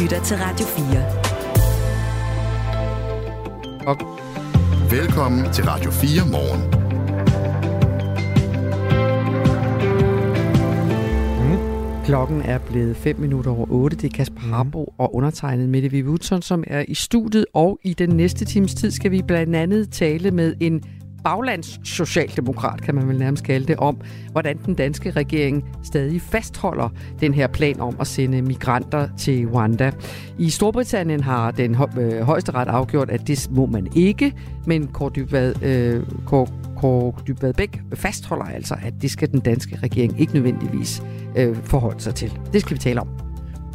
lytter til Radio 4. Og velkommen til Radio 4 morgen. Klokken er blevet 5 minutter over 8. Det er Kasper mm. Harbo og undertegnet Mette Vivutson, som er i studiet. Og i den næste times tid skal vi blandt andet tale med en baglands socialdemokrat, kan man vel nærmest kalde det, om, hvordan den danske regering stadig fastholder den her plan om at sende migranter til Rwanda. I Storbritannien har den øh, højeste ret afgjort, at det må man ikke, men Kåre Dybvad, øh, Kåre, Kåre Dybvad Bæk fastholder altså, at det skal den danske regering ikke nødvendigvis øh, forholde sig til. Det skal vi tale om.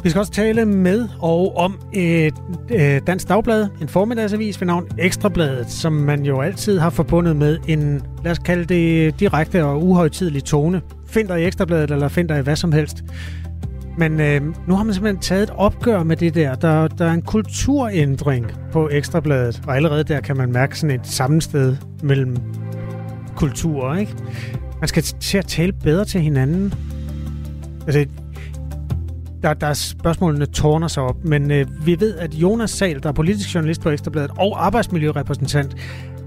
Vi skal også tale med og om et øh, Dansk Dagblad, en formiddagsavis ved navn Ekstrabladet, som man jo altid har forbundet med en, lad os kalde det, direkte og uhøjtidelig tone. Find dig i Ekstrabladet, eller find dig i hvad som helst. Men øh, nu har man simpelthen taget et opgør med det der. Der, der er en kulturændring på Ekstrabladet, og allerede der kan man mærke sådan et sammensted mellem kulturer, ikke? Man skal til at tale bedre til hinanden. Altså, der, der er spørgsmålene tårner sig op, men øh, vi ved, at Jonas Sal, der er politisk journalist på Ekstrabladet og arbejdsmiljørepræsentant,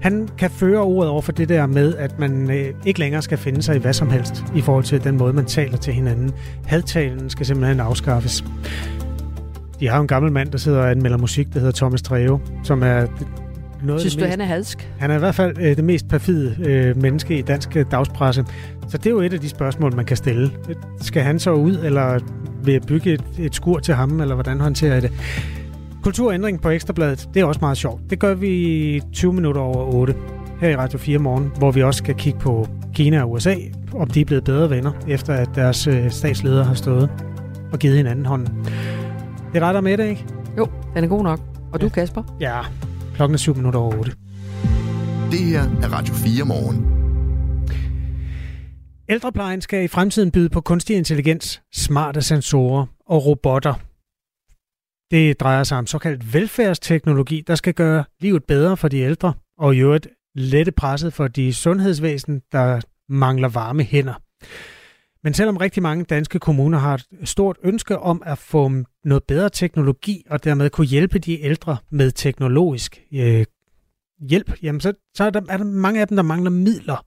han kan føre ordet over for det der med, at man øh, ikke længere skal finde sig i hvad som helst i forhold til den måde, man taler til hinanden. Hadtalen skal simpelthen afskaffes. De har jo en gammel mand, der sidder og anmelder musik, der hedder Thomas Treve, som er noget Synes du, mest, han er hadsk? Han er i hvert fald øh, det mest perfide øh, menneske i dansk øh, dagspresse. Så det er jo et af de spørgsmål, man kan stille. Skal han så ud, eller vil jeg bygge et, et skur til ham, eller hvordan håndterer jeg det? Kulturændring på Ekstrabladet, det er også meget sjovt. Det gør vi 20 minutter over 8 her i Radio 4 morgen, hvor vi også skal kigge på Kina og USA, om de er blevet bedre venner, efter at deres øh, statsledere har stået og givet hinanden hånden. Det retter med det, ikke? Jo, den er god nok. Og du, Kasper? Ja, klokken er 7 minutter over 8. Det her er Radio 4 morgen. Ældreplejen skal i fremtiden byde på kunstig intelligens, smarte sensorer og robotter. Det drejer sig om såkaldt velfærdsteknologi, der skal gøre livet bedre for de ældre, og i øvrigt lette presset for de sundhedsvæsen, der mangler varme hænder. Men selvom rigtig mange danske kommuner har et stort ønske om at få noget bedre teknologi og dermed kunne hjælpe de ældre med teknologisk øh, hjælp, jamen så, så er, der, er der mange af dem, der mangler midler.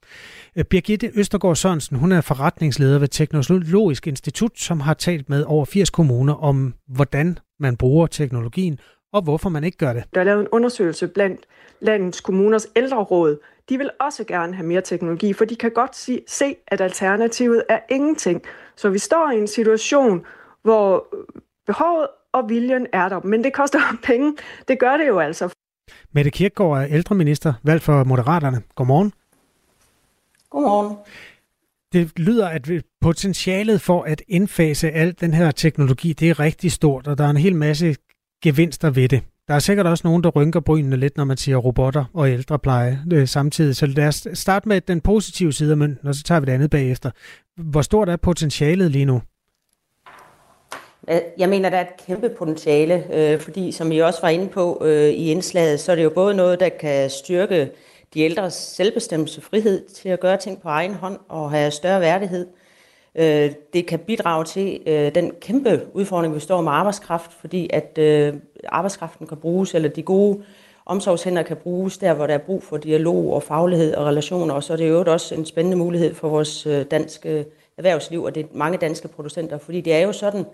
Øh, Birgitte Østergaard Sørensen, hun er forretningsleder ved Teknologisk Institut, som har talt med over 80 kommuner om, hvordan man bruger teknologien, og hvorfor man ikke gør det. Der er lavet en undersøgelse blandt landets kommuners ældreråd. De vil også gerne have mere teknologi, for de kan godt se, at alternativet er ingenting. Så vi står i en situation, hvor behovet og viljen er der, men det koster penge. Det gør det jo altså. Mette Kirkegaard er ældreminister, valgt for Moderaterne. Godmorgen. Godmorgen. Det lyder, at potentialet for at indfase al den her teknologi, det er rigtig stort, og der er en hel masse gevinster ved det. Der er sikkert også nogen, der rynker brynene lidt, når man siger robotter og ældrepleje øh, samtidig. Så lad os starte med den positive side af mønten, og så tager vi det andet bagefter. Hvor stort er potentialet lige nu? Øh, jeg mener, der er et kæmpe potentiale, øh, fordi som I også var inde på øh, i indslaget, så er det jo både noget, der kan styrke de ældres selvbestemmelse frihed til at gøre ting på egen hånd og have større værdighed. Øh, det kan bidrage til øh, den kæmpe udfordring, vi står med arbejdskraft, fordi at øh, arbejdskraften kan bruges, eller de gode omsorgshænder kan bruges der, hvor der er brug for dialog og faglighed og relationer, og så er det jo også en spændende mulighed for vores øh, danske erhvervsliv og det mange danske producenter, fordi det er jo sådan,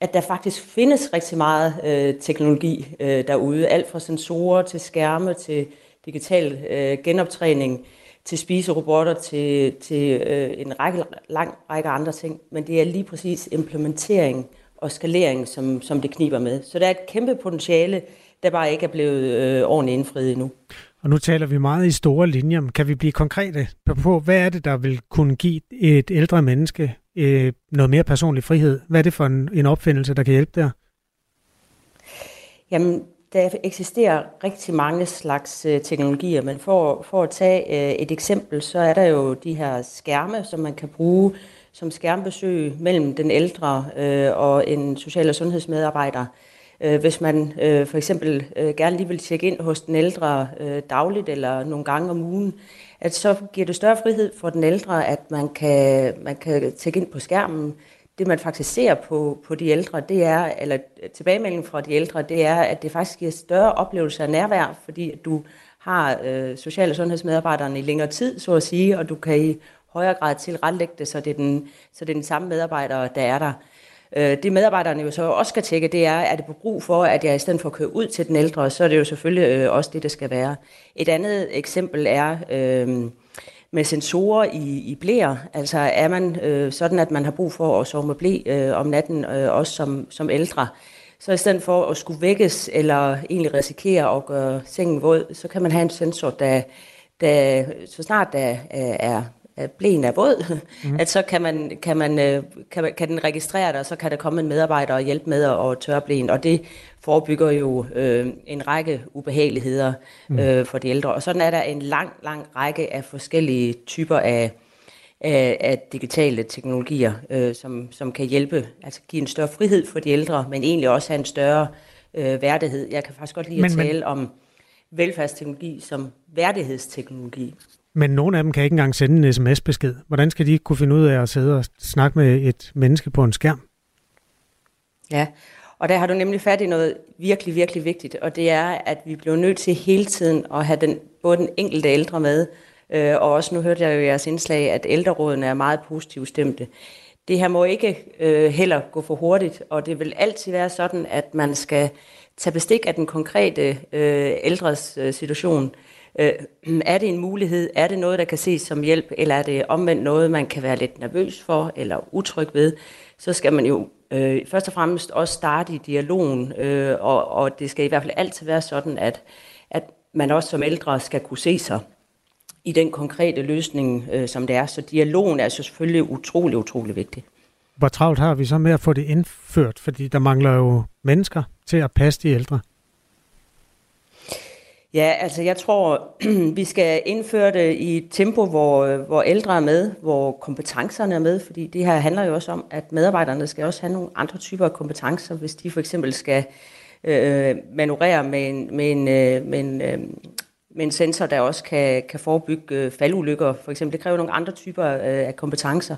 at der faktisk findes rigtig meget øh, teknologi øh, derude. Alt fra sensorer til skærme til digital øh, genoptræning til spiserobotter til, til øh, en række, lang række andre ting. Men det er lige præcis implementering og skalering, som, som det kniber med. Så der er et kæmpe potentiale, der bare ikke er blevet øh, ordentligt indfriet endnu. Og nu taler vi meget i store linjer. Kan vi blive konkrete på, hvad er det, der vil kunne give et ældre menneske øh, noget mere personlig frihed? Hvad er det for en, en opfindelse, der kan hjælpe der? Jamen, der eksisterer rigtig mange slags øh, teknologier, men for, for at tage øh, et eksempel, så er der jo de her skærme, som man kan bruge som skærmbesøg mellem den ældre øh, og en social- og sundhedsmedarbejder. Øh, Øh, hvis man øh, for eksempel øh, gerne lige vil tjekke ind hos den ældre øh, dagligt eller nogle gange om ugen, at så giver det større frihed for den ældre, at man kan, man kan tjekke ind på skærmen. det man faktisk ser på, på de ældre, det er, eller tilbagemelding fra de ældre, det er, at det faktisk giver større oplevelse af nærvær, fordi du har øh, social- og sundhedsmedarbejderne i længere tid, så at sige, og du kan i højere grad tilrettelægge det, så det er den, så det er den samme medarbejder, der er der. Øh, det medarbejderne jo så også skal tjekke, det er, er det på brug for, at jeg i stedet for at køre ud til den ældre, så er det jo selvfølgelig øh, også det, der skal være. Et andet eksempel er øh, med sensorer i, i blæer. Altså er man øh, sådan, at man har brug for at sove med blæ øh, om natten, øh, også som, som ældre, så i stedet for at skulle vækkes eller egentlig risikere at gøre sengen våd, så kan man have en sensor, der, der så snart der øh, er blæen er våd, mm. at så kan, man, kan, man, øh, kan, kan den registrere det, og så kan der komme en medarbejder og hjælpe med at, at tørre blæen. Og det forebygger jo øh, en række ubehageligheder mm. øh, for de ældre. Og sådan er der en lang, lang række af forskellige typer af, af, af digitale teknologier, øh, som, som kan hjælpe, altså give en større frihed for de ældre, men egentlig også have en større øh, værdighed. Jeg kan faktisk godt lide men, at tale men... om velfærdsteknologi som værdighedsteknologi. Men nogle af dem kan ikke engang sende en sms-besked. Hvordan skal de kunne finde ud af at sidde og snakke med et menneske på en skærm? Ja, og der har du nemlig fat i noget virkelig, virkelig vigtigt, og det er, at vi bliver nødt til hele tiden at have den, både den enkelte ældre med, øh, og også nu hørte jeg jo i jeres indslag, at ældrerådene er meget positivt stemte. Det her må ikke øh, heller gå for hurtigt, og det vil altid være sådan, at man skal tage bestik af den konkrete øh, ældres øh, situation. Øh, er det en mulighed? Er det noget, der kan ses som hjælp? Eller er det omvendt noget, man kan være lidt nervøs for eller utryg ved? Så skal man jo øh, først og fremmest også starte i dialogen, øh, og, og det skal i hvert fald altid være sådan, at, at man også som ældre skal kunne se sig i den konkrete løsning, øh, som det er. Så dialogen er selvfølgelig utrolig, utrolig vigtig. Hvor travlt har vi så med at få det indført? Fordi der mangler jo mennesker til at passe de ældre. Ja, altså jeg tror, vi skal indføre det i et tempo, hvor, hvor ældre er med, hvor kompetencerne er med, fordi det her handler jo også om, at medarbejderne skal også have nogle andre typer af kompetencer, hvis de for eksempel skal øh, manøvrere med en, med en, øh, med en, øh, med en sensor, der også kan, kan forebygge øh, faldulykker. For eksempel, det kræver nogle andre typer øh, af kompetencer.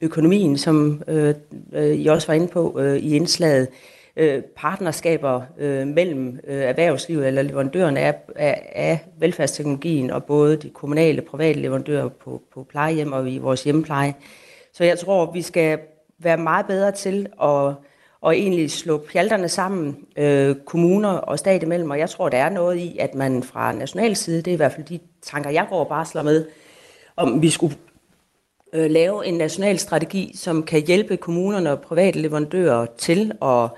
Økonomien, som øh, øh, I også var inde på øh, i indslaget, øh, Øh, partnerskaber øh, mellem øh, erhvervslivet eller leverandøren af, af, af velfærdsteknologien og både de kommunale og private leverandører på, på plejehjem og i vores hjemmepleje. Så jeg tror, vi skal være meget bedre til at, at egentlig slå pjalterne sammen, øh, kommuner og stat imellem. Og jeg tror, der er noget i, at man fra national side, det er i hvert fald de tanker, jeg går og barsler med, om vi skulle øh, lave en national strategi, som kan hjælpe kommunerne og private leverandører til at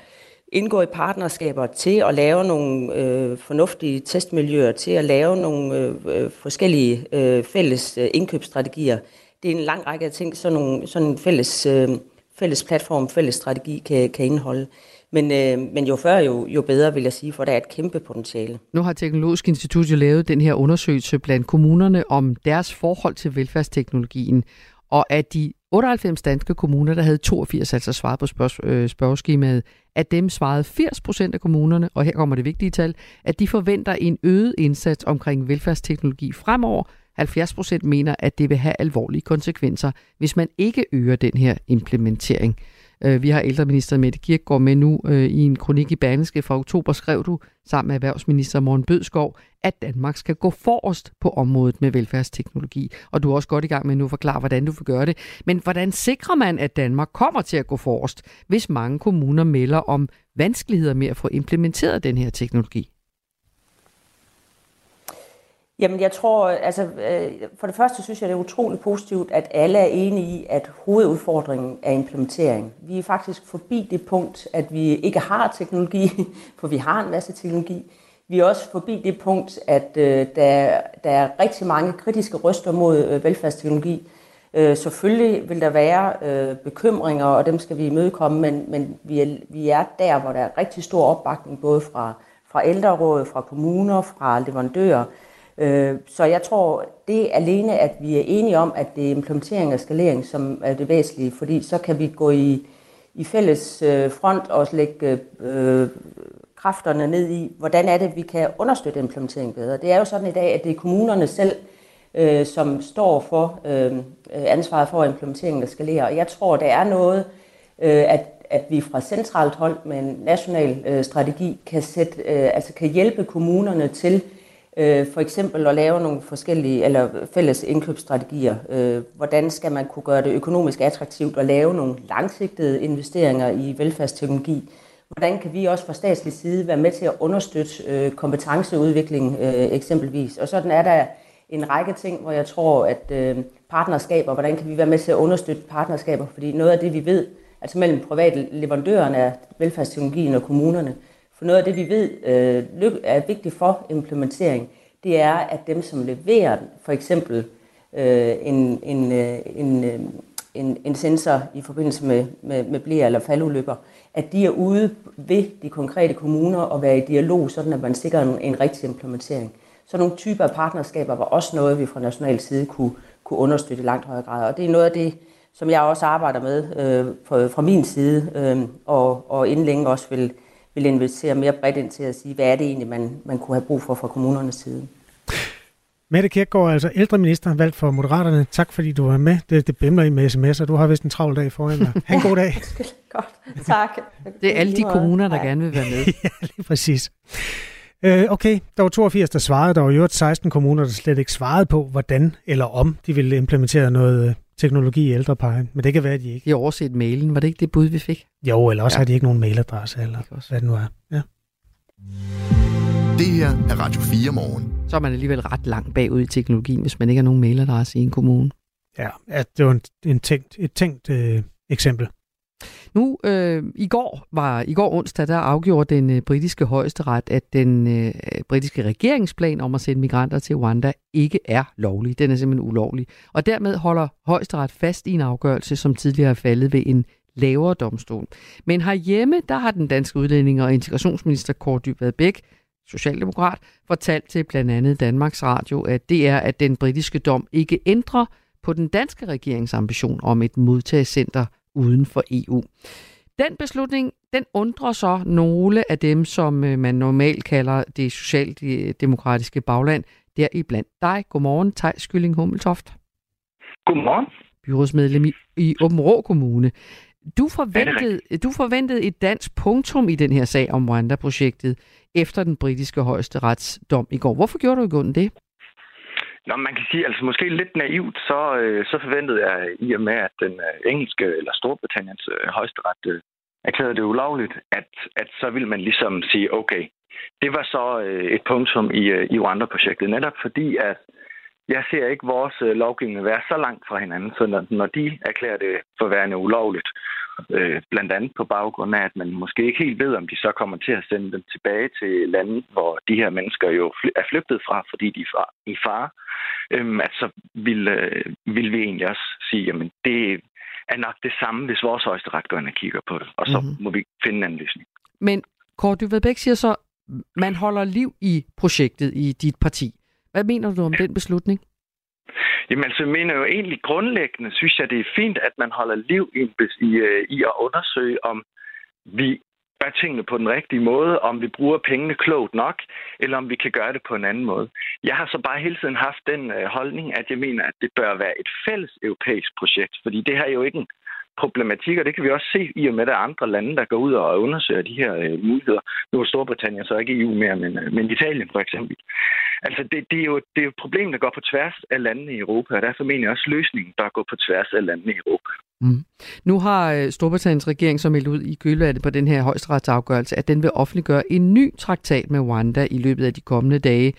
indgå i partnerskaber til at lave nogle øh, fornuftige testmiljøer, til at lave nogle øh, øh, forskellige øh, fælles øh, indkøbsstrategier. Det er en lang række af ting, sådan, nogle, sådan en fælles, øh, fælles platform, fælles strategi kan, kan indeholde. Men, øh, men jo før, jo, jo bedre, vil jeg sige, for der er et kæmpe potentiale. Nu har Teknologisk Institut jo lavet den her undersøgelse blandt kommunerne om deres forhold til velfærdsteknologien. Og af de 98 danske kommuner, der havde 82 altså svaret på spørg- øh, spørgeskemaet, af dem svarede 80 procent af kommunerne, og her kommer det vigtige tal, at de forventer en øget indsats omkring velfærdsteknologi fremover. 70 procent mener, at det vil have alvorlige konsekvenser, hvis man ikke øger den her implementering. Øh, vi har ældreminister Mette Kirkegaard med nu øh, i en kronik i Berlingske fra oktober, skrev du sammen med erhvervsminister Morten Bødskov, at Danmark skal gå forrest på området med velfærdsteknologi. Og du er også godt i gang med nu at forklare, hvordan du vil gøre det. Men hvordan sikrer man, at Danmark kommer til at gå forrest, hvis mange kommuner melder om vanskeligheder med at få implementeret den her teknologi? Jamen jeg tror, altså øh, for det første synes jeg, det er utroligt positivt, at alle er enige i, at hovedudfordringen er implementering. Vi er faktisk forbi det punkt, at vi ikke har teknologi, for vi har en masse teknologi. Vi er også forbi det punkt, at øh, der, der er rigtig mange kritiske røster mod øh, velfærdsteknologi. Øh, selvfølgelig vil der være øh, bekymringer, og dem skal vi imødekomme, men, men vi, er, vi er der, hvor der er rigtig stor opbakning, både fra, fra ældrerådet, fra kommuner, fra leverandører, Øh, så jeg tror, det alene, at vi er enige om, at det er implementering og skalering, som er det væsentlige, fordi så kan vi gå i, i fælles øh, front og lægge øh, kræfterne ned i, hvordan er det, vi kan understøtte implementering bedre. Det er jo sådan i dag, at det er kommunerne selv, øh, som står for øh, ansvaret for implementeringen og skalere. Og jeg tror, der er noget øh, at, at vi fra centralt hold med en national øh, strategi kan, sætte, øh, altså kan hjælpe kommunerne til øh, for eksempel at lave nogle forskellige eller fælles indkøbsstrategier. Øh, hvordan skal man kunne gøre det økonomisk attraktivt at lave nogle langsigtede investeringer i velfærdsteknologi? Hvordan kan vi også fra statslig side være med til at understøtte øh, kompetenceudvikling øh, eksempelvis? Og sådan er der en række ting, hvor jeg tror, at øh, partnerskaber, hvordan kan vi være med til at understøtte partnerskaber? Fordi noget af det, vi ved, altså mellem private leverandørerne af velfærdsteknologien og kommunerne, for noget af det, vi ved øh, er vigtigt for implementering, det er, at dem, som leverer for eksempel øh, en, en, øh, en, øh, en, en sensor i forbindelse med, med, med blære eller faldulykker, at de er ude ved de konkrete kommuner og være i dialog, sådan at man sikrer en, en rigtig implementering. Så nogle typer af partnerskaber var også noget, vi fra national side kunne, kunne understøtte i langt højere grad. Og det er noget af det, som jeg også arbejder med øh, fra, fra min side, øh, og, og inden længe også vil, vil invitere mere bredt ind til at sige, hvad er det egentlig, man, man kunne have brug for fra kommunernes side. Mette Kirkegaard, altså ældreminister, valgt for Moderaterne. Tak fordi du var med. Det, det bimler i med sms'er. Du har vist en travl dag foran dig. Ha' en god dag. Godt. Tak. Det er alle de kommuner, der gerne vil være med. ja, lige præcis. Øh, okay, der var 82, der svarede. Der var jo 16 kommuner, der slet ikke svarede på, hvordan eller om de ville implementere noget øh, teknologi i ældreplejen. Men det kan være, at de ikke. De har overset mailen. Var det ikke det bud, vi fik? Jo, eller også ja. har de ikke nogen mailadresse, eller hvad det nu er. Ja. Det her er Radio 4 morgen. Så er man alligevel ret langt bagud i teknologien, hvis man ikke har nogen mailadresse i en kommune. Ja, at det var en, en tænkt, et tænkt øh, eksempel. Nu, øh, i går var i går onsdag, der afgjorde den øh, britiske højesteret, at den øh, britiske regeringsplan om at sende migranter til Rwanda ikke er lovlig. Den er simpelthen ulovlig. Og dermed holder højesteret fast i en afgørelse, som tidligere er faldet ved en lavere domstol. Men herhjemme, der har den danske udlænding og integrationsminister Kåre Dybvad Bæk, socialdemokrat, fortalt til blandt andet Danmarks Radio, at det er, at den britiske dom ikke ændrer på den danske regerings ambition om et modtagscenter uden for EU. Den beslutning, den undrer så nogle af dem, som øh, man normalt kalder det socialdemokratiske bagland, der i blandt dig. Godmorgen, Tej Skylling Hummeltoft. Godmorgen. Byrådsmedlem i, i Åben Rå Kommune. Du forventede, du forventede et dansk punktum i den her sag om Rwanda-projektet efter den britiske højeste retsdom i går. Hvorfor gjorde du ikke det? Nå, man kan sige, altså måske lidt naivt, så, øh, så forventede jeg øh, i og med, at den øh, engelske eller Storbritanniens øh, højesteret øh, erklærede det ulovligt, at, at så vil man ligesom sige, okay, det var så øh, et punktum i, øh, i Rwanda-projektet, netop fordi, at jeg ser ikke vores øh, lovgivning være så langt fra hinanden, så når, når de erklærer det for værende ulovligt, øh, blandt andet på baggrund af, at man måske ikke helt ved, om de så kommer til at sende dem tilbage til lande, hvor de her mennesker jo er flygtet fra, fordi de er i fare, øh, at så vil, øh, vil vi egentlig også sige, jamen det er nok det samme, hvis vores højesteret går ind og kigger på det, og så mm-hmm. må vi finde en anden løsning. Men Kåre Dyvedbæk siger så, man holder liv i projektet i dit parti. Hvad mener du om den beslutning? Jamen altså, jeg mener jo egentlig grundlæggende, synes jeg, det er fint, at man holder liv i, i, øh, i at undersøge, om vi gør tingene på den rigtige måde, om vi bruger pengene klogt nok, eller om vi kan gøre det på en anden måde. Jeg har så bare hele tiden haft den øh, holdning, at jeg mener, at det bør være et fælles europæisk projekt, fordi det her er jo ikke en problematikker. Det kan vi også se i og med, at der er andre lande, der går ud og undersøger de her øh, muligheder. Nu er Storbritannien så ikke EU mere, men, øh, men Italien for eksempel. Altså, det, det, er jo, det er jo et problem, der går på tværs af landene i Europa, og derfor mener jeg også løsningen, der går på tværs af landene i Europa. Mm. Nu har øh, Storbritanniens regering så meldt ud i kølvandet på den her højesteretsafgørelse, at den vil offentliggøre en ny traktat med Rwanda i løbet af de kommende dage.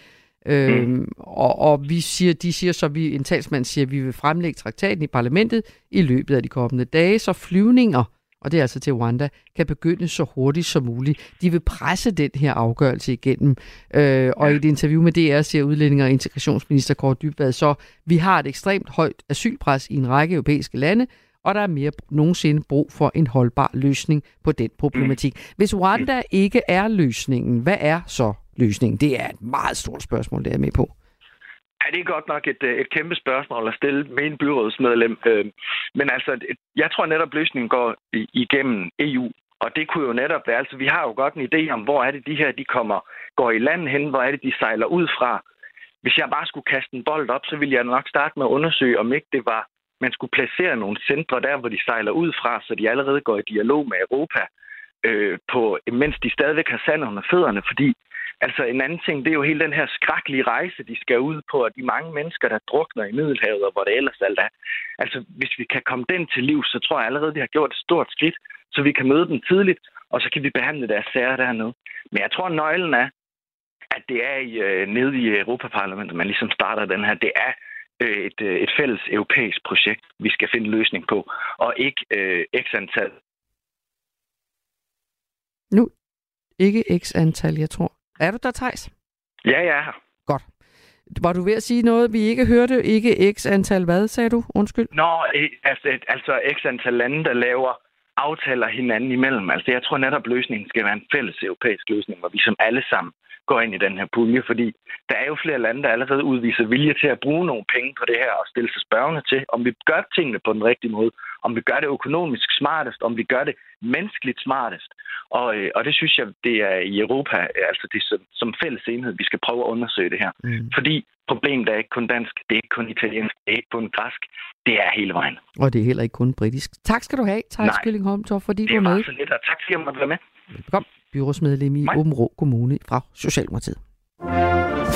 Øhm, mm. og, og vi siger, de siger så, vi, en talsmand siger, at vi vil fremlægge traktaten i parlamentet i løbet af de kommende dage, så flyvninger, og det er altså til Rwanda, kan begynde så hurtigt som muligt. De vil presse den her afgørelse igennem. Øh, og i et interview med DR siger udlænding og integrationsminister Kåre Dybvad så, vi har et ekstremt højt asylpres i en række europæiske lande, og der er mere nogensinde brug for en holdbar løsning på den problematik. Hvis Rwanda ikke er løsningen, hvad er så løsningen? Det er et meget stort spørgsmål, det er med på. Ja, det er godt nok et, øh, et kæmpe spørgsmål at stille med en byrådsmedlem. Øh, men altså, jeg tror netop, løsningen går igennem EU. Og det kunne jo netop være, altså vi har jo godt en idé om, hvor er det de her, de kommer, går i land hen, hvor er det, de sejler ud fra. Hvis jeg bare skulle kaste en bold op, så ville jeg nok starte med at undersøge, om ikke det var man skulle placere nogle centre der, hvor de sejler ud fra, så de allerede går i dialog med Europa, øh, på, mens de stadigvæk har sand under fødderne, fordi Altså en anden ting, det er jo hele den her skrækkelige rejse, de skal ud på, og de mange mennesker, der drukner i Middelhavet, og hvor det ellers alt er. Altså hvis vi kan komme den til liv, så tror jeg allerede, vi har gjort et stort skridt, så vi kan møde dem tidligt, og så kan vi behandle deres sager dernede. Men jeg tror, nøglen er, at det er i, øh, nede i Europaparlamentet, man ligesom starter den her. Det er øh, et, øh, et fælles europæisk projekt, vi skal finde løsning på, og ikke øh, x antal. Nu ikke x antal, jeg tror. Er du der, Thijs? Ja, jeg er her. Godt. Var du ved at sige noget, vi ikke hørte? Ikke x antal hvad, sagde du? Undskyld. Nå, altså, altså x antal lande, der laver aftaler hinanden imellem. Altså, jeg tror netop, løsningen skal være en fælles europæisk løsning, hvor vi som alle sammen går ind i den her pulje, fordi der er jo flere lande, der allerede udviser vilje til at bruge nogle penge på det her og stille sig spørgende til, om vi gør tingene på den rigtige måde, om vi gør det økonomisk smartest, om vi gør det menneskeligt smartest. Og, øh, og det synes jeg, det er i Europa, altså det som, som fælles enhed, vi skal prøve at undersøge det her. Mm. Fordi problemet er ikke kun dansk, det er ikke kun italiensk, det er ikke kun græsk, det er hele vejen. Og det er heller ikke kun britisk. Tak skal du have, Thijs Kyllingholm, fordi du var med. Det er lidt, og tak fordi jeg måtte være med. Velkommen, byrådsmedlem i Åben Rå Kommune fra Socialdemokratiet.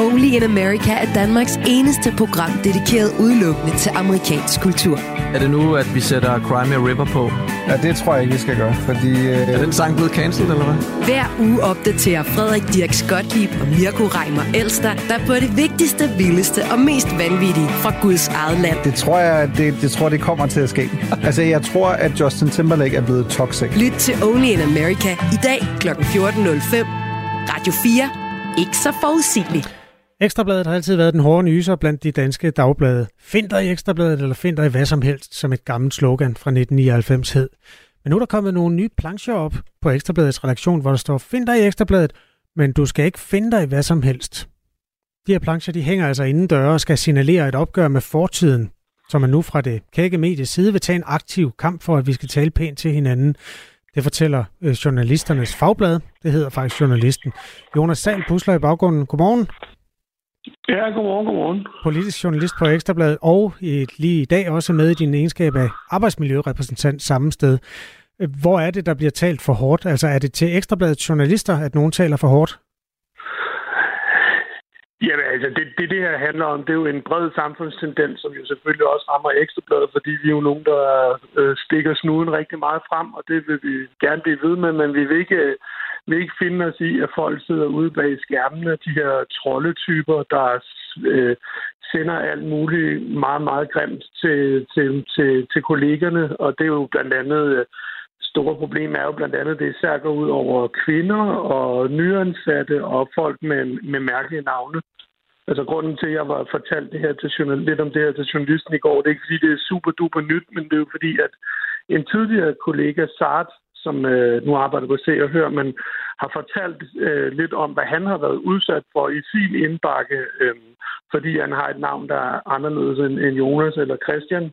Only in America er Danmarks eneste program dedikeret udelukkende til amerikansk kultur. Er det nu, at vi sætter Crimea River på? Ja, det tror jeg ikke, vi skal gøre, fordi... Øh... Er den sang blevet cancelled, eller hvad? Hver uge opdaterer Frederik Dirk Skotlib og Mirko Reimer Elster, der på det vigtigste, vildeste og mest vanvittige fra Guds eget land. Det tror jeg, det, det tror, det kommer til at ske. altså, jeg tror, at Justin Timberlake er blevet toxic. Lyt til Only in America i dag kl. 14.05. Radio 4. Ikke så forudsigeligt. Ekstrabladet har altid været den hårde nyser blandt de danske dagblade. Find dig i Ekstrabladet, eller find dig i hvad som helst, som et gammelt slogan fra 1999 hed. Men nu er der kommet nogle nye plancher op på Ekstrabladets redaktion, hvor der står, find dig i Ekstrabladet, men du skal ikke finde dig i hvad som helst. De her plancher, de hænger altså inden døre og skal signalere et opgør med fortiden, så man nu fra det kække medies side vil tage en aktiv kamp for, at vi skal tale pænt til hinanden. Det fortæller øh, journalisternes fagblad. Det hedder faktisk Journalisten. Jonas Sand pusler i baggrunden. Godmorgen. Ja, godmorgen, godmorgen. Politisk journalist på Ekstrabladet, og lige i dag også med i din egenskab af arbejdsmiljørepræsentant samme sted. Hvor er det, der bliver talt for hårdt? Altså er det til Ekstrabladets journalister, at nogen taler for hårdt? Jamen altså, det, det, det her handler om, det er jo en bred samfundstendens, som jo selvfølgelig også rammer Ekstrabladet, fordi vi er jo nogen, der øh, stikker snuden rigtig meget frem, og det vil vi gerne blive ved med, men vi vil ikke øh, vil ikke finde os i, at folk sidder ude bag skærmene, de her troldetyper, der øh, sender alt muligt meget, meget grimt til, til, til, til kollegerne, og det er jo blandt andet øh, store problem er jo blandt andet, det især går ud over kvinder og nyansatte og folk med, med mærkelige navne. Altså grunden til, at jeg var fortalt det her til journal, lidt om det her til journalisten i går, det er ikke fordi, det er super duper nyt, men det er jo fordi, at en tidligere kollega, Sart, som øh, nu arbejder på Se og Hør, men har fortalt øh, lidt om, hvad han har været udsat for i sin indbakke, øh, fordi han har et navn, der er anderledes end, end Jonas eller Christian.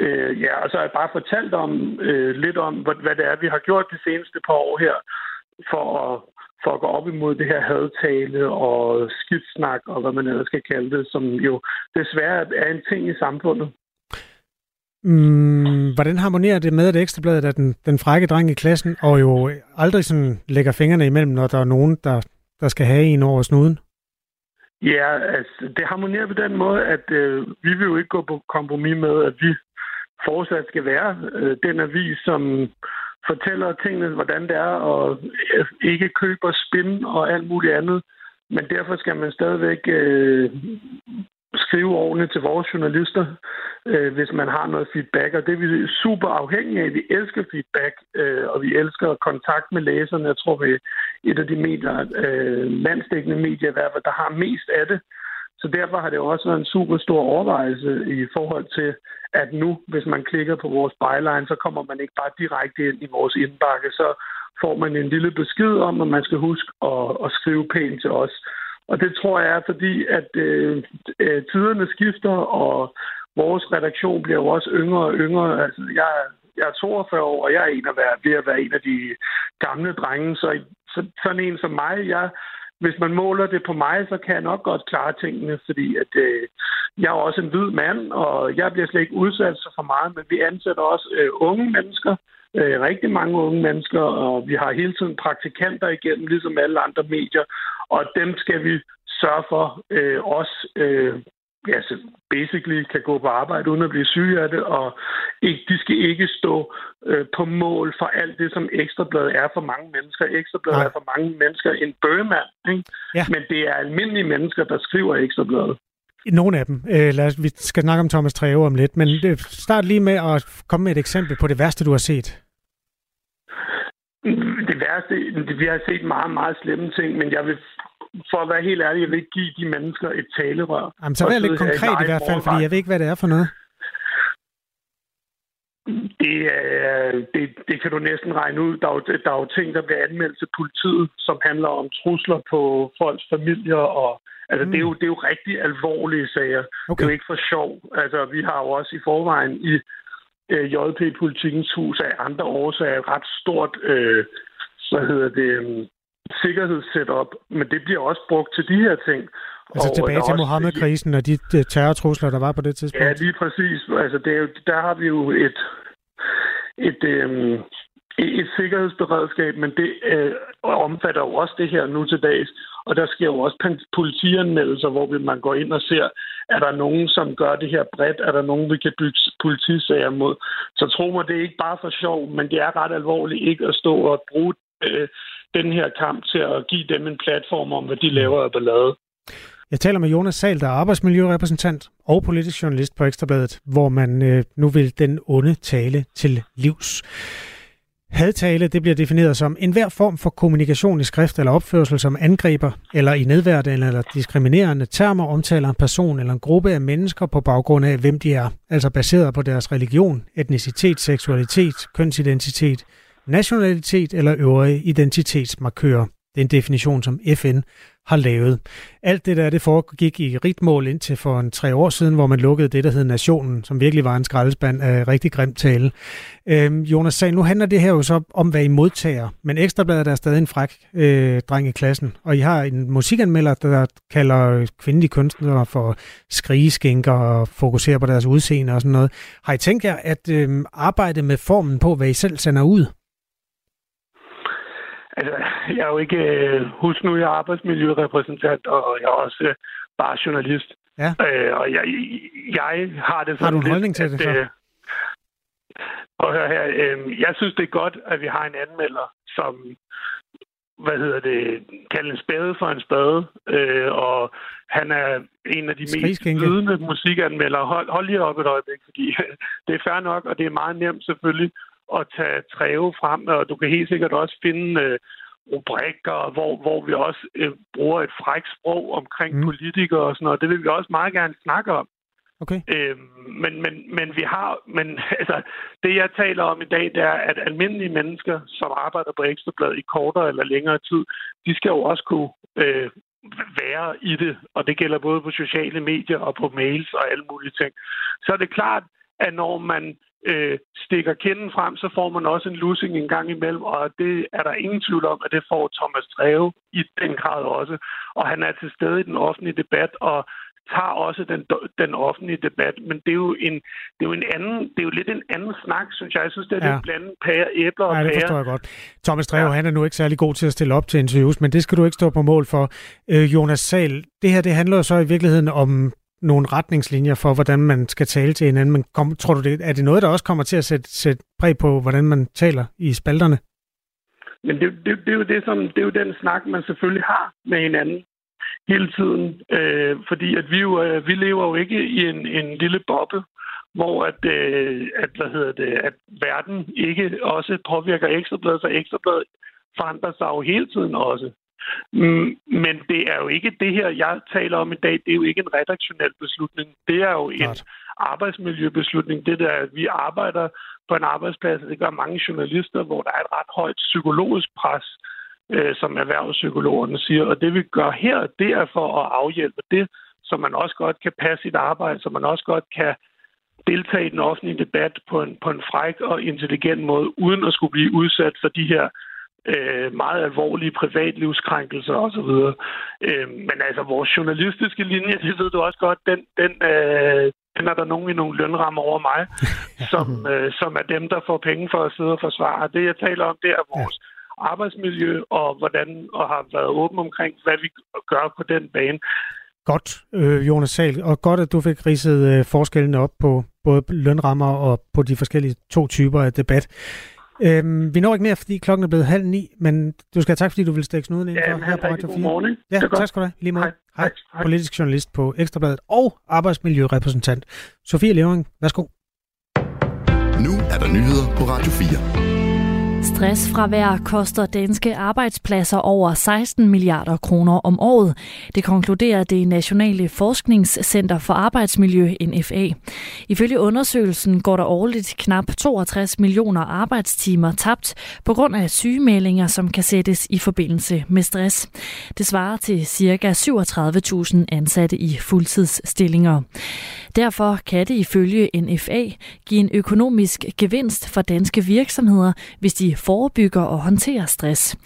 Øh, ja, og så har jeg bare fortalt om øh, lidt om, hvad, hvad det er, vi har gjort de seneste par år her, for at, for at gå op imod det her hadtale og skidtsnak, og hvad man ellers skal kalde det, som jo desværre er en ting i samfundet. Mm, hvordan harmonerer det med, at Ekstrabladet er den, den frække dreng i klassen, og jo aldrig sådan lægger fingrene imellem, når der er nogen, der, der skal have en over snuden? Ja, altså, det harmonerer på den måde, at øh, vi vil jo ikke gå på kompromis med, at vi fortsat skal være øh, den avis, som fortæller tingene, hvordan det er, og øh, ikke køber spin og alt muligt andet. Men derfor skal man stadigvæk øh, skrive ordentligt til vores journalister, øh, hvis man har noget feedback. Og det er vi super afhængige af. Vi elsker feedback, øh, og vi elsker kontakt med læserne. Jeg tror, vi er et af de medier, øh, landstækkende medier, i hvert fald, der har mest af det. Så derfor har det også været en super stor overvejelse i forhold til, at nu, hvis man klikker på vores byline, så kommer man ikke bare direkte ind i vores indbakke. Så får man en lille besked om, at man skal huske at, at skrive pænt til os. Og det tror jeg er fordi, at øh, øh tiderne skifter, og vores redaktion bliver jo også yngre og yngre. Altså, jeg, jeg er 42 år, og jeg er en af ved at være en af de gamle drenge. Så, så sådan en som mig, jeg, hvis man måler det på mig, så kan jeg nok godt klare tingene, fordi at, øh, jeg er også en hvid mand, og jeg bliver slet ikke udsat så for meget, men vi ansætter også øh, unge mennesker, øh, rigtig mange unge mennesker, og vi har hele tiden praktikanter igennem, ligesom alle andre medier, og dem skal vi sørge for øh, også øh, ja, så basically kan gå på arbejde uden at blive syge af det, og ikke, de skal ikke stå øh, på mål for alt det, som Ekstrabladet er for mange mennesker. Ekstrabladet er for mange mennesker en bøgemand, ikke? Ja. men det er almindelige mennesker, der skriver Ekstrabladet. Nogle af dem. Øh, lad os, vi skal snakke om Thomas Treve om lidt, men øh, start lige med at komme med et eksempel på det værste, du har set. Det værste, vi har set meget, meget slemme ting, men jeg vil for at være helt ærlig, jeg vil ikke give de mennesker et talerør. Jamen, så vær lidt konkret i hvert fald, fordi jeg ved ikke, hvad det er for noget. Det, det, det kan du næsten regne ud. Der er, jo, der er jo ting, der bliver anmeldt til politiet, som handler om trusler på folks familier. Og, altså, mm. det, er jo, det er jo rigtig alvorlige sager. Okay. Det er jo ikke for sjov. Altså, vi har jo også i forvejen i øh, JP Politikens Hus af andre årsager ret stort, øh, så hedder det, øh, sikkerhedssetup, men det bliver også brugt til de her ting. Altså og tilbage til Mohammed-krisen og de terrortrusler, der var på det tidspunkt? Ja, lige præcis. Altså, det er jo, der har vi jo et, et, øhm, et sikkerhedsberedskab, men det øh, omfatter jo også det her nu til dags. Og der sker jo også politianmeldelser, hvor man går ind og ser, er der nogen, som gør det her bredt? Er der nogen, vi kan bygge politisager mod? Så tro mig, det er ikke bare for sjov, men det er ret alvorligt ikke at stå og bruge øh, den her kamp til at give dem en platform om, hvad de laver af ballade. Jeg taler med Jonas Sal, der er arbejdsmiljørepræsentant og politisk journalist på Ekstrabladet, hvor man øh, nu vil den onde tale til livs. Hadtale det bliver defineret som enhver form for kommunikation i skrift eller opførsel, som angriber eller i nedværdende eller diskriminerende termer omtaler en person eller en gruppe af mennesker på baggrund af, hvem de er, altså baseret på deres religion, etnicitet, seksualitet, kønsidentitet, nationalitet eller øvrige identitetsmarkører. Det er en definition, som FN har lavet. Alt det der, det foregik i ritmål indtil for en tre år siden, hvor man lukkede det, der hed Nationen, som virkelig var en skraldespand af rigtig grimt tale. Øhm, Jonas sagde, nu handler det her jo så om, hvad I modtager, men Ekstrabladet er stadig en fræk øh, dreng i klassen, og I har en musikanmelder, der kalder kvindelige kunstnere for skrigeskinker og fokuserer på deres udseende og sådan noget. Har I tænkt jer at øh, arbejde med formen på, hvad I selv sender ud? Altså, jeg er jo ikke... Øh, husk nu, jeg er arbejdsmiljørepræsentant, og jeg er også øh, bare journalist. Ja. Øh, og jeg, jeg har det sådan Har du en holdning til det så? Øh, og hør her, øh, jeg synes, det er godt, at vi har en anmelder, som hvad hedder det, kalde en spade for en spade, øh, og han er en af de mest vidende musikanmeldere. Hold, hold lige op et øjeblik, fordi det er fair nok, og det er meget nemt selvfølgelig at tage træve frem, og du kan helt sikkert også finde øh, rubrikker, hvor, hvor vi også øh, bruger et fræk sprog omkring mm. politikere og sådan noget. Det vil vi også meget gerne snakke om. Okay. Øhm, men, men, men vi har, men altså, det jeg taler om i dag, det er, at almindelige mennesker, som arbejder på Ekstrabladet i kortere eller længere tid, de skal jo også kunne øh, være i det, og det gælder både på sociale medier og på mails og alle mulige ting. Så er det klart, at når man øh, stikker kinden frem, så får man også en lussing en gang imellem, og det er der ingen tvivl om, at det får Thomas Treve i den grad også. Og han er til stede i den offentlige debat, og tager også den, den offentlige debat, men det er jo en, det er jo en anden, det er jo lidt en anden snak, synes jeg. Jeg synes, det er ja. lidt blandet pære, æbler og pære. Ja, det forstår jeg godt. Thomas Dreve, ja. han er nu ikke særlig god til at stille op til interviews, men det skal du ikke stå på mål for. Øh, Jonas Sal, det her, det handler jo så i virkeligheden om nogle retningslinjer for, hvordan man skal tale til hinanden. Men kom, tror du, det, er det noget, der også kommer til at sætte, sætte præg på, hvordan man taler i spalterne? Men det, det, det, er jo det, som, det er jo den snak, man selvfølgelig har med hinanden hele tiden. Øh, fordi at vi, jo, øh, vi lever jo ikke i en, en lille boble, hvor at, øh, at, hvad hedder det, at verden ikke også påvirker ekstrabladet, så ekstrabladet forandrer sig jo hele tiden også. Mm, men det er jo ikke det her, jeg taler om i dag. Det er jo ikke en redaktionel beslutning. Det er jo en arbejdsmiljøbeslutning. Det der, at vi arbejder på en arbejdsplads, det gør mange journalister, hvor der er et ret højt psykologisk pres, øh, som erhvervspsykologerne siger. Og det vi gør her, det er for at afhjælpe det, så man også godt kan passe sit arbejde, så man også godt kan deltage i den offentlige debat på en, på en fræk og intelligent måde, uden at skulle blive udsat for de her øh, meget alvorlige privatlivskrænkelser osv. Øh, men altså, vores journalistiske linje, det ved du også godt, den, den, øh, den er der nogen i nogle lønrammer over mig, som, øh, som er dem, der får penge for at sidde og forsvare. Det, jeg taler om, det er vores arbejdsmiljø og hvordan og har været åben omkring, hvad vi gør på den bane. Godt, øh, Jonas Sal, og godt, at du fik ridset øh, forskellen op på både lønrammer og på de forskellige to typer af debat. Øhm, vi når ikke mere, fordi klokken er blevet halv ni, men du skal have tak, fordi du vil stikke snuden ind Ja, for her på Radio 4. morgen. Ja, tak skal du have. Lige måde. Hej. Hej. Hej. Politisk journalist på Ekstrabladet og arbejdsmiljørepræsentant Sofie Levering. Værsgo. Nu er der nyheder på Radio 4. Stressfravær koster danske arbejdspladser over 16 milliarder kroner om året. Det konkluderer det Nationale Forskningscenter for Arbejdsmiljø, NFA. Ifølge undersøgelsen går der årligt knap 62 millioner arbejdstimer tabt på grund af sygemeldinger, som kan sættes i forbindelse med stress. Det svarer til ca. 37.000 ansatte i fuldtidsstillinger. Derfor kan det ifølge NFA give en økonomisk gevinst for danske virksomheder, hvis de forebygger og håndterer stress.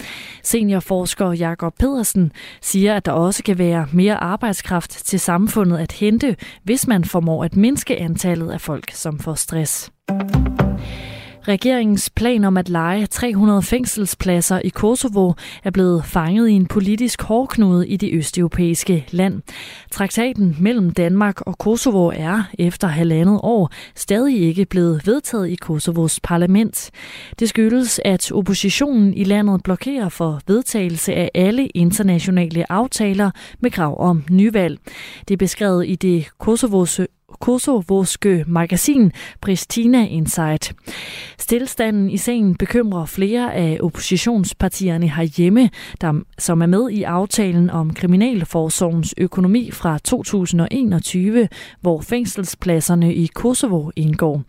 Seniorforsker Jakob Pedersen siger, at der også kan være mere arbejdskraft til samfundet at hente, hvis man formår at mindske antallet af folk, som får stress. Regeringens plan om at lege 300 fængselspladser i Kosovo er blevet fanget i en politisk hårdknude i det østeuropæiske land. Traktaten mellem Danmark og Kosovo er efter halvandet år stadig ikke blevet vedtaget i Kosovos parlament. Det skyldes, at oppositionen i landet blokerer for vedtagelse af alle internationale aftaler med krav om nyvalg. Det er beskrevet i det Kosovos kosovoske magasin Pristina Insight. Stilstanden i sagen bekymrer flere af oppositionspartierne herhjemme, der, som er med i aftalen om Kriminalforsorgens økonomi fra 2021, hvor fængselspladserne i Kosovo indgår.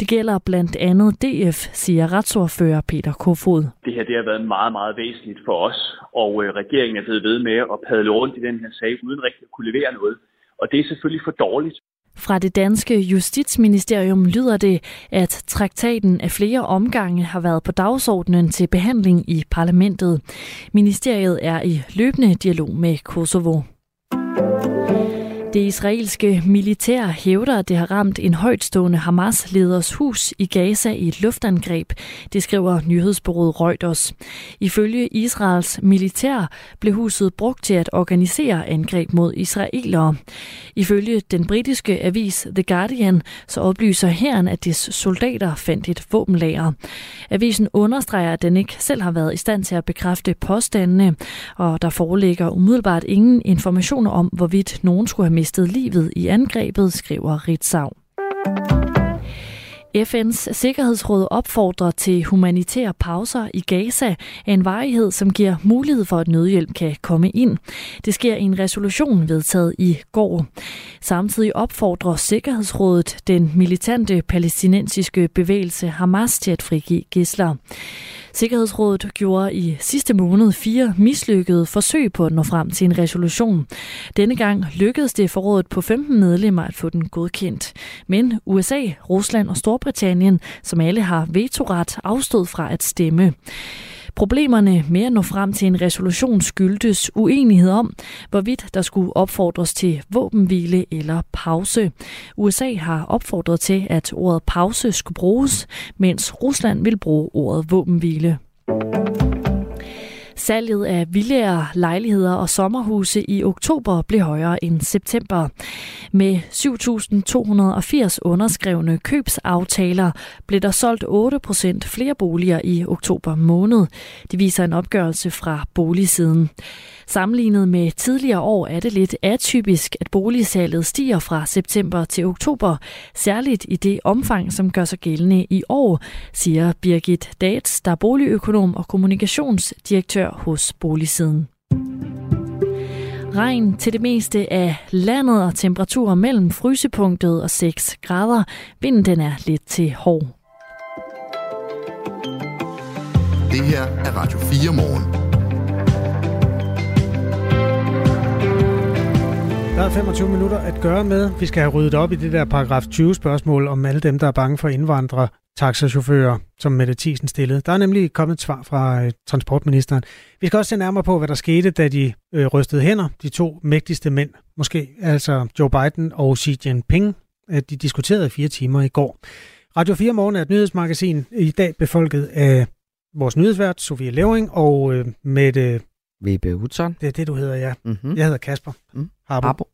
Det gælder blandt andet DF, siger retsordfører Peter Kofod. Det her det har været meget, meget væsentligt for os, og øh, regeringen er blevet ved med at padle rundt i den her sag, uden rigtig at kunne levere noget. Og det er selvfølgelig for dårligt. Fra det danske justitsministerium lyder det, at traktaten af flere omgange har været på dagsordenen til behandling i parlamentet. Ministeriet er i løbende dialog med Kosovo. Det israelske militær hævder, at det har ramt en højtstående Hamas-leders hus i Gaza i et luftangreb. Det skriver nyhedsbureauet Reuters. Ifølge Israels militær blev huset brugt til at organisere angreb mod israelere. Ifølge den britiske avis The Guardian så oplyser herren, at dets soldater fandt et våbenlager. Avisen understreger, at den ikke selv har været i stand til at bekræfte påstandene, og der foreligger umiddelbart ingen informationer om, hvorvidt nogen skulle have mistet livet i angrebet, skriver Ritzau. FN's Sikkerhedsråd opfordrer til humanitære pauser i Gaza af en varighed, som giver mulighed for, at nødhjælp kan komme ind. Det sker i en resolution vedtaget i går. Samtidig opfordrer Sikkerhedsrådet den militante palæstinensiske bevægelse Hamas til at frigive gisler. Sikkerhedsrådet gjorde i sidste måned fire mislykkede forsøg på at nå frem til en resolution. Denne gang lykkedes det for rådet på 15 medlemmer at få den godkendt. Men USA, Rusland og Storbritannien, som alle har vetoret, afstod fra at stemme. Problemerne med at nå frem til en resolution skyldtes uenighed om, hvorvidt der skulle opfordres til våbenhvile eller pause. USA har opfordret til, at ordet pause skulle bruges, mens Rusland vil bruge ordet våbenhvile. Salget af villager, lejligheder og sommerhuse i oktober blev højere end september. Med 7.280 underskrevne købsaftaler blev der solgt 8% flere boliger i oktober måned. Det viser en opgørelse fra boligsiden. Sammenlignet med tidligere år er det lidt atypisk, at boligsalget stiger fra september til oktober, særligt i det omfang, som gør sig gældende i år, siger Birgit Dats, der er boligøkonom og kommunikationsdirektør hos Boligsiden. Regn til det meste af landet og temperaturer mellem frysepunktet og 6 grader. Vinden den er lidt til hård. Det her er Radio 4 morgen. Der er 25 minutter at gøre med. Vi skal have ryddet op i det der paragraf 20 spørgsmål om alle dem, der er bange for indvandrere, taxachauffører, som Mette Thiesen stillede. Der er nemlig kommet et svar fra øh, transportministeren. Vi skal også se nærmere på, hvad der skete, da de øh, rystede hænder, de to mægtigste mænd, måske altså Joe Biden og Xi Jinping. At de diskuterede fire timer i går. Radio 4 Morgen er et nyhedsmagasin, i dag befolket af vores nyhedsvært, Sofie Levering, og øh, Mette... VB Hudson. Det er det, du hedder, ja. Mm-hmm. Jeg hedder Kasper. Mm. Harbo. Harbo.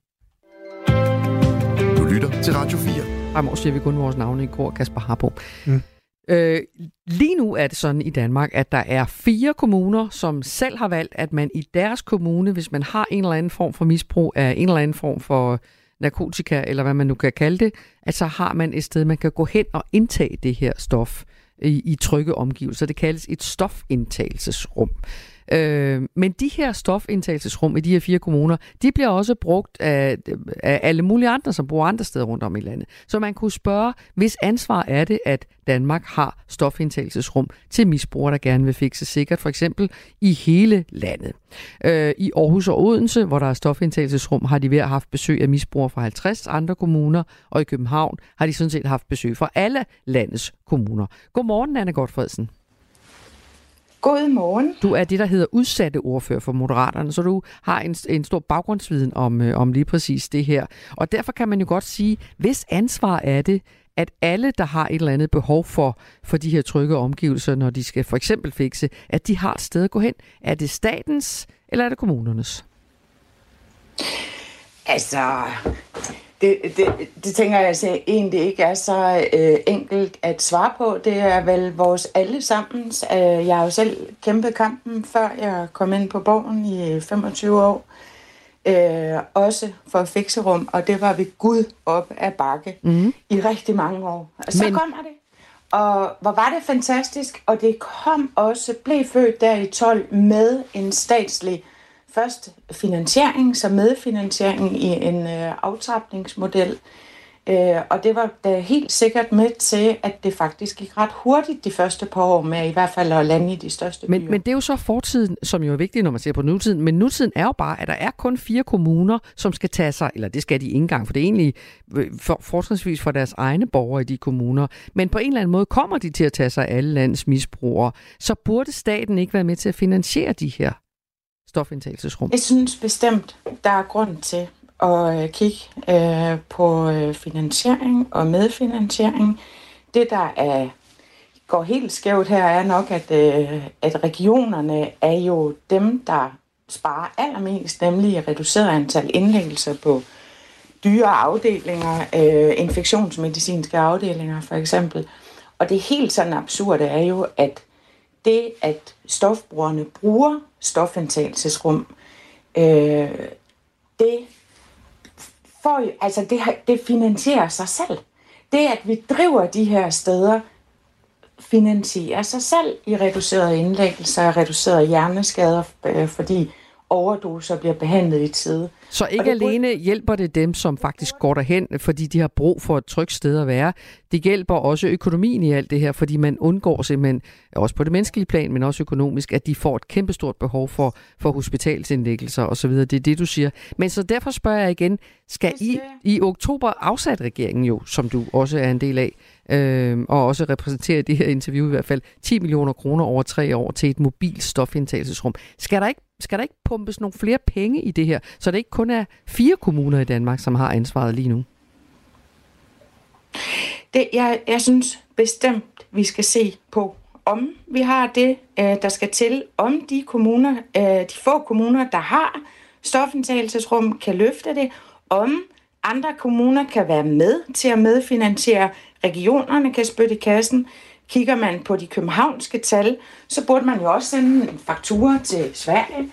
Du lytter til Radio 4. Fremover siger vi kun vores navne i kor, Kasper Harbo. Mm. Øh, lige nu er det sådan i Danmark, at der er fire kommuner, som selv har valgt, at man i deres kommune, hvis man har en eller anden form for misbrug af en eller anden form for narkotika, eller hvad man nu kan kalde det, at så har man et sted, man kan gå hen og indtage det her stof i, i trygge omgivelser. Det kaldes et stofindtagelsesrum. Øh, men de her stofindtagelsesrum i de her fire kommuner, de bliver også brugt af, af alle mulige andre, som bor andre steder rundt om i landet. Så man kunne spørge, hvis ansvar er det, at Danmark har stofindtagelsesrum til misbrugere, der gerne vil fikse sikkert, for eksempel i hele landet. Øh, I Aarhus og Odense, hvor der er stofindtagelsesrum, har de ved at have haft besøg af misbrugere fra 50 andre kommuner, og i København har de sådan set haft besøg fra alle landets kommuner. Godmorgen, Anne Godfredsen. God morgen. Du er det, der hedder udsatte ordfører for Moderaterne, så du har en, en stor baggrundsviden om, øh, om lige præcis det her. Og derfor kan man jo godt sige, hvis ansvar er det, at alle, der har et eller andet behov for, for de her trygge omgivelser, når de skal for eksempel fikse, at de har et sted at gå hen. Er det statens, eller er det kommunernes? Altså, det, det, det tænker jeg altså egentlig ikke er så øh, enkelt at svare på. Det er vel vores allesammens. Øh, jeg har jo selv kæmpet kampen, før jeg kom ind på borgen i 25 år. Øh, også for fikserum, og det var vi Gud op af bakke mm. i rigtig mange år. Og så Men- Men... kommer det. Og hvor var det fantastisk, og det kom også, blev født der i 12 med en statslig først finansiering, så medfinansiering i en øh, aftrapningsmodel. Øh, og det var da helt sikkert med til, at det faktisk gik ret hurtigt de første par år med i hvert fald at lande i de største Men, byer. men det er jo så fortiden, som jo er vigtigt, når man ser på nutiden. Men nutiden er jo bare, at der er kun fire kommuner, som skal tage sig, eller det skal de ikke engang, for det er egentlig øh, for, fortrinsvis for deres egne borgere i de kommuner. Men på en eller anden måde kommer de til at tage sig af alle landets misbrugere. Så burde staten ikke være med til at finansiere de her stofindtagelsesrum? Jeg synes bestemt, der er grund til at øh, kigge øh, på øh, finansiering og medfinansiering. Det, der er, går helt skævt her, er nok, at, øh, at regionerne er jo dem, der sparer allermest, nemlig reduceret antal indlæggelser på dyre afdelinger, øh, infektionsmedicinske afdelinger for eksempel. Og det helt sådan absurde er jo, at det, at stofbrugerne bruger stofindtagelsesrum, øh, det, får, altså det, det finansierer sig selv. Det, at vi driver de her steder, finansierer sig selv i reducerede indlæggelser, reducerede hjerneskader, øh, fordi overdoser bliver behandlet i tide. Så ikke alene hjælper det dem, som faktisk går derhen, fordi de har brug for et trygt sted at være. Det hjælper også økonomien i alt det her, fordi man undgår simpelthen, også på det menneskelige plan, men også økonomisk, at de får et kæmpestort behov for, for hospitalsindlæggelser osv. Det er det, du siger. Men så derfor spørger jeg igen, skal I i oktober afsat regeringen jo, som du også er en del af, øh, og også repræsenterer i det her interview i hvert fald, 10 millioner kroner over tre år til et mobilt stofindtagelsesrum. Skal der ikke skal der ikke pumpes nogle flere penge i det her, så det ikke kun er fire kommuner i Danmark, som har ansvaret lige nu? Det, jeg, jeg synes bestemt, vi skal se på, om vi har det, øh, der skal til, om de kommuner, øh, de få kommuner, der har stofindtagelsesrum, kan løfte det, om andre kommuner kan være med til at medfinansiere, regionerne kan spytte i kassen. Kigger man på de københavnske tal, så burde man jo også sende en faktura til Sverige,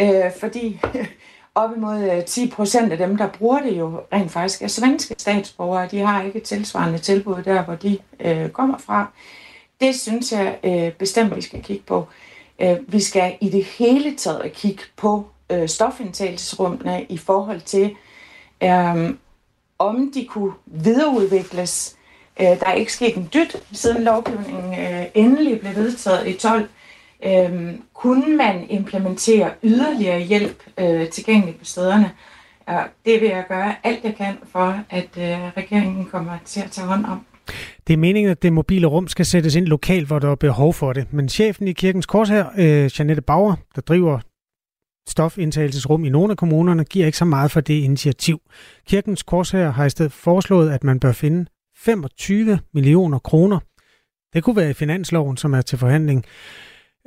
øh, fordi op imod øh, 10 procent af dem, der bruger det jo rent faktisk er svenske statsborgere. De har ikke et tilsvarende tilbud der, hvor de øh, kommer fra. Det synes jeg øh, bestemt, vi skal kigge på. Øh, vi skal i det hele taget kigge på øh, stofindtagelsesrummene i forhold til, øh, om de kunne videreudvikles. Øh, der er ikke sket en dyt, siden lovgivningen øh, endelig blev vedtaget i 12. Øh, kunne man implementere yderligere hjælp øh, tilgængeligt på stederne? Og det vil jeg gøre alt, jeg kan for, at øh, regeringen kommer til at tage hånd om. Det er meningen, at det mobile rum skal sættes ind lokalt, hvor der er behov for det. Men chefen i Kirkens Kors her, øh, Janette Bauer, der driver stofindtagelsesrum i nogle af kommunerne, giver ikke så meget for det initiativ. Kirkens Kors her har i stedet foreslået, at man bør finde 25 millioner kroner. Det kunne være i finansloven, som er til forhandling,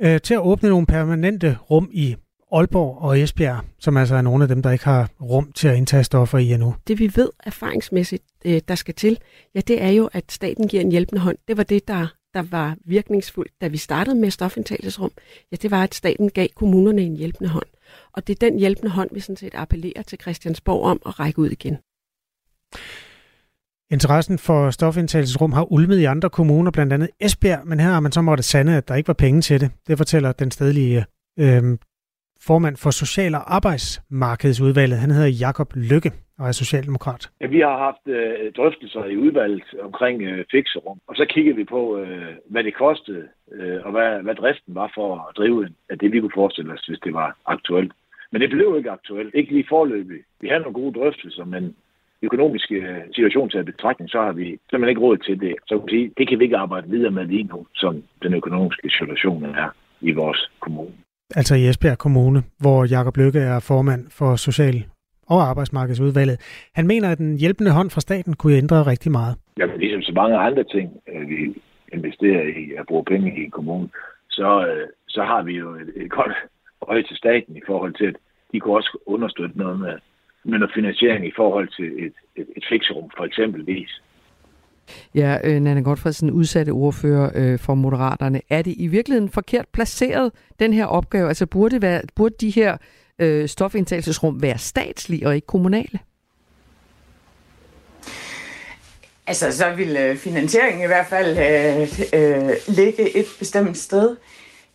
øh, til at åbne nogle permanente rum i Aalborg og Esbjerg, som altså er nogle af dem, der ikke har rum til at indtage stoffer i endnu. Det vi ved erfaringsmæssigt, øh, der skal til, ja, det er jo, at staten giver en hjælpende hånd. Det var det, der, der var virkningsfuldt, da vi startede med stofindtagelsesrum. Ja, det var, at staten gav kommunerne en hjælpende hånd. Og det er den hjælpende hånd, vi sådan set appellerer til Christiansborg om at række ud igen. Interessen for stofindtagelsesrum har ulmet i andre kommuner, blandt andet Esbjerg, men her har man så måttet sande, at der ikke var penge til det. Det fortæller den stedlige øh, formand for Social- og Arbejdsmarkedsudvalget. Han hedder Jakob Lykke og er socialdemokrat. Ja, vi har haft øh, drøftelser i udvalget omkring øh, fikserum, og så kiggede vi på, øh, hvad det kostede, øh, og hvad, hvad driften var for at drive af det, vi kunne forestille os, hvis det var aktuelt. Men det blev ikke aktuelt. Ikke lige forløbig. Vi havde nogle gode drøftelser, men økonomiske øh, situation til at betragtning, så har vi simpelthen ikke råd til det. Så kan sige, det kan vi ikke arbejde videre med lige nu, som den økonomiske situation er i vores kommune. Altså i Esbjerg Kommune, hvor Jakob Lykke er formand for Social- og Arbejdsmarkedsudvalget. Han mener, at den hjælpende hånd fra staten kunne ændre rigtig meget. Jamen, ligesom så mange andre ting, øh, vi investerer i at bruge penge i en kommune, så, øh, så har vi jo et, et godt øje til staten i forhold til, at de kunne også understøtte noget med, med noget finansiering i forhold til et, et, et fixerum, for eksempelvis. Ja, øh, Nanne Godfredsen, udsatte ordfører øh, for Moderaterne. Er det i virkeligheden forkert placeret, den her opgave? Altså burde, være, burde de her øh, stofindtagelsesrum være statslige og ikke kommunale? Altså, så vil øh, finansieringen i hvert fald øh, øh, ligge et bestemt sted.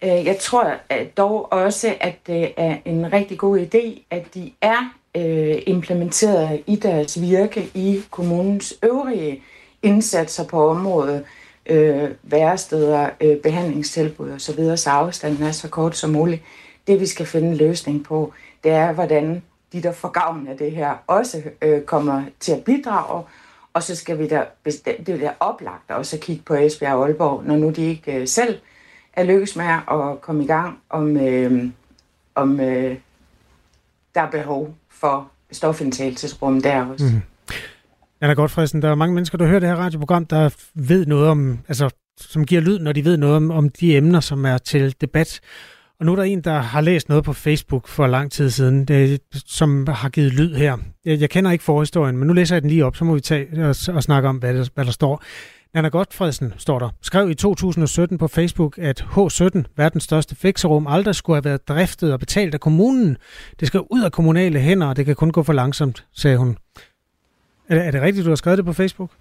Øh, jeg tror at dog også, at det er en rigtig god idé, at de er øh, implementeret i deres virke i kommunens øvrige indsatser på området, øh, væresteder, øh, behandlingstilbud osv., så afstanden er så kort som muligt. Det vi skal finde en løsning på, det er, hvordan de, der får gavn af det her, også øh, kommer til at bidrage, og så skal vi da, det er oplagt også at kigge på Esbjerg og Aalborg, når nu de ikke øh, selv er lykkes med at komme i gang, om, øh, om øh, der er behov for stofindtagelsesrum der også. Mm. Anna Godfredsen, der er mange mennesker, der hører det her radioprogram, der ved noget om, altså, som giver lyd, når de ved noget om, om de emner, som er til debat. Og nu er der en, der har læst noget på Facebook for lang tid siden, det, som har givet lyd her. Jeg, jeg kender ikke forhistorien, men nu læser jeg den lige op, så må vi tage og, og snakke om, hvad der, hvad der står. Nana Godfredsen, står der, skrev i 2017 på Facebook, at H17, verdens største fikserum, aldrig skulle have været driftet og betalt af kommunen. Det skal ud af kommunale hænder, og det kan kun gå for langsomt, sagde hun. Er det, er det rigtigt, du har skrevet det på Facebook?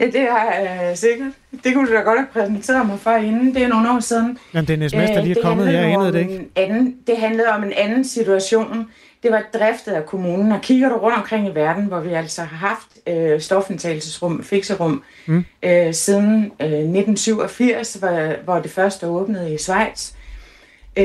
Ja, det er øh, sikkert. Det kunne du da godt have præsenteret mig for inden. Det er nogle år siden. Jamen, det er en sms, der lige er kommet. Jeg anede det ikke. Anden, det handlede om en anden situation. Det var driftet af kommunen. Og kigger du rundt omkring i verden, hvor vi altså har haft øh, stofindtagelsesrum, fikserum, mm. øh, siden øh, 1987, hvor, hvor det første åbnede i Schweiz, øh,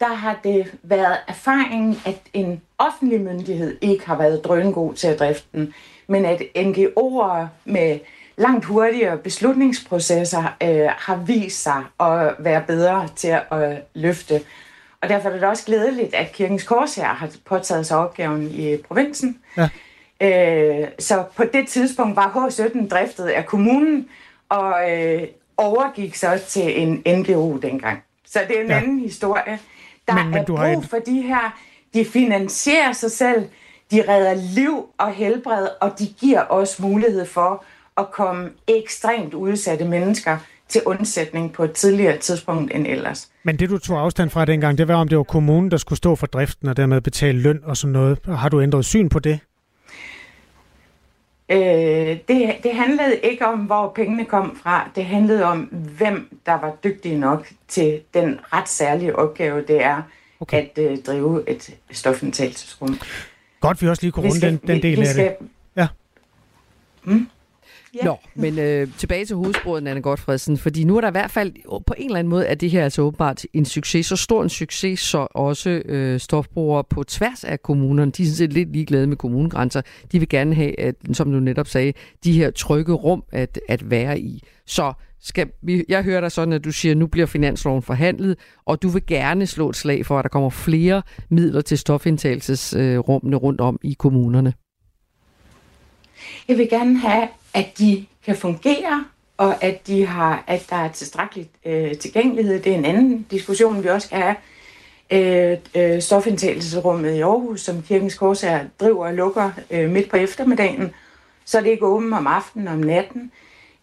der har det været erfaringen, at en offentlig myndighed ikke har været drøngod til at drifte den, men at NGO'er med langt hurtigere beslutningsprocesser øh, har vist sig at være bedre til at løfte. Og derfor er det også glædeligt, at Kirkens Korshær har påtaget sig opgaven i provinsen. Ja. Øh, så på det tidspunkt var H17 driftet af kommunen, og øh, overgik så til en NGO dengang. Så det er en ja. anden historie. Der men, men er brug en... for de her, de finansierer sig selv, de redder liv og helbred, og de giver os mulighed for at komme ekstremt udsatte mennesker til undsætning på et tidligere tidspunkt end ellers. Men det, du tog afstand fra dengang, det var, om det var kommunen, der skulle stå for driften og dermed betale løn og sådan noget. Har du ændret syn på det? Øh, det, det handlede ikke om, hvor pengene kom fra. Det handlede om, hvem der var dygtig nok til den ret særlige opgave, det er okay. at øh, drive et stofindtagelsesrum. Godt, vi også lige kunne runde den, den del vi, vi skal... af det. Ja. Mm? Ja. Nå, men øh, tilbage til hovedsporet, Anne Godfredsen, fordi nu er der i hvert fald på en eller anden måde, at det her altså åbenbart en succes, så stor en succes, så også øh, stofbrugere på tværs af kommunerne, de er sådan set lidt ligeglade med kommunegrænser. De vil gerne have, at, som du netop sagde, de her trygge rum at, at være i. Så skal vi, jeg hører dig sådan, at du siger, at nu bliver finansloven forhandlet, og du vil gerne slå et slag for, at der kommer flere midler til stofindtagelsesrummene rundt om i kommunerne. Jeg vil gerne have, at de kan fungere, og at, de har, at der er tilstrækkelig øh, tilgængelighed. Det er en anden diskussion, vi også skal have. Øh, øh, stofindtagelsesrummet i Aarhus, som Kirkens Korsager driver og lukker øh, midt på eftermiddagen, så er det ikke åbent om aftenen og om natten.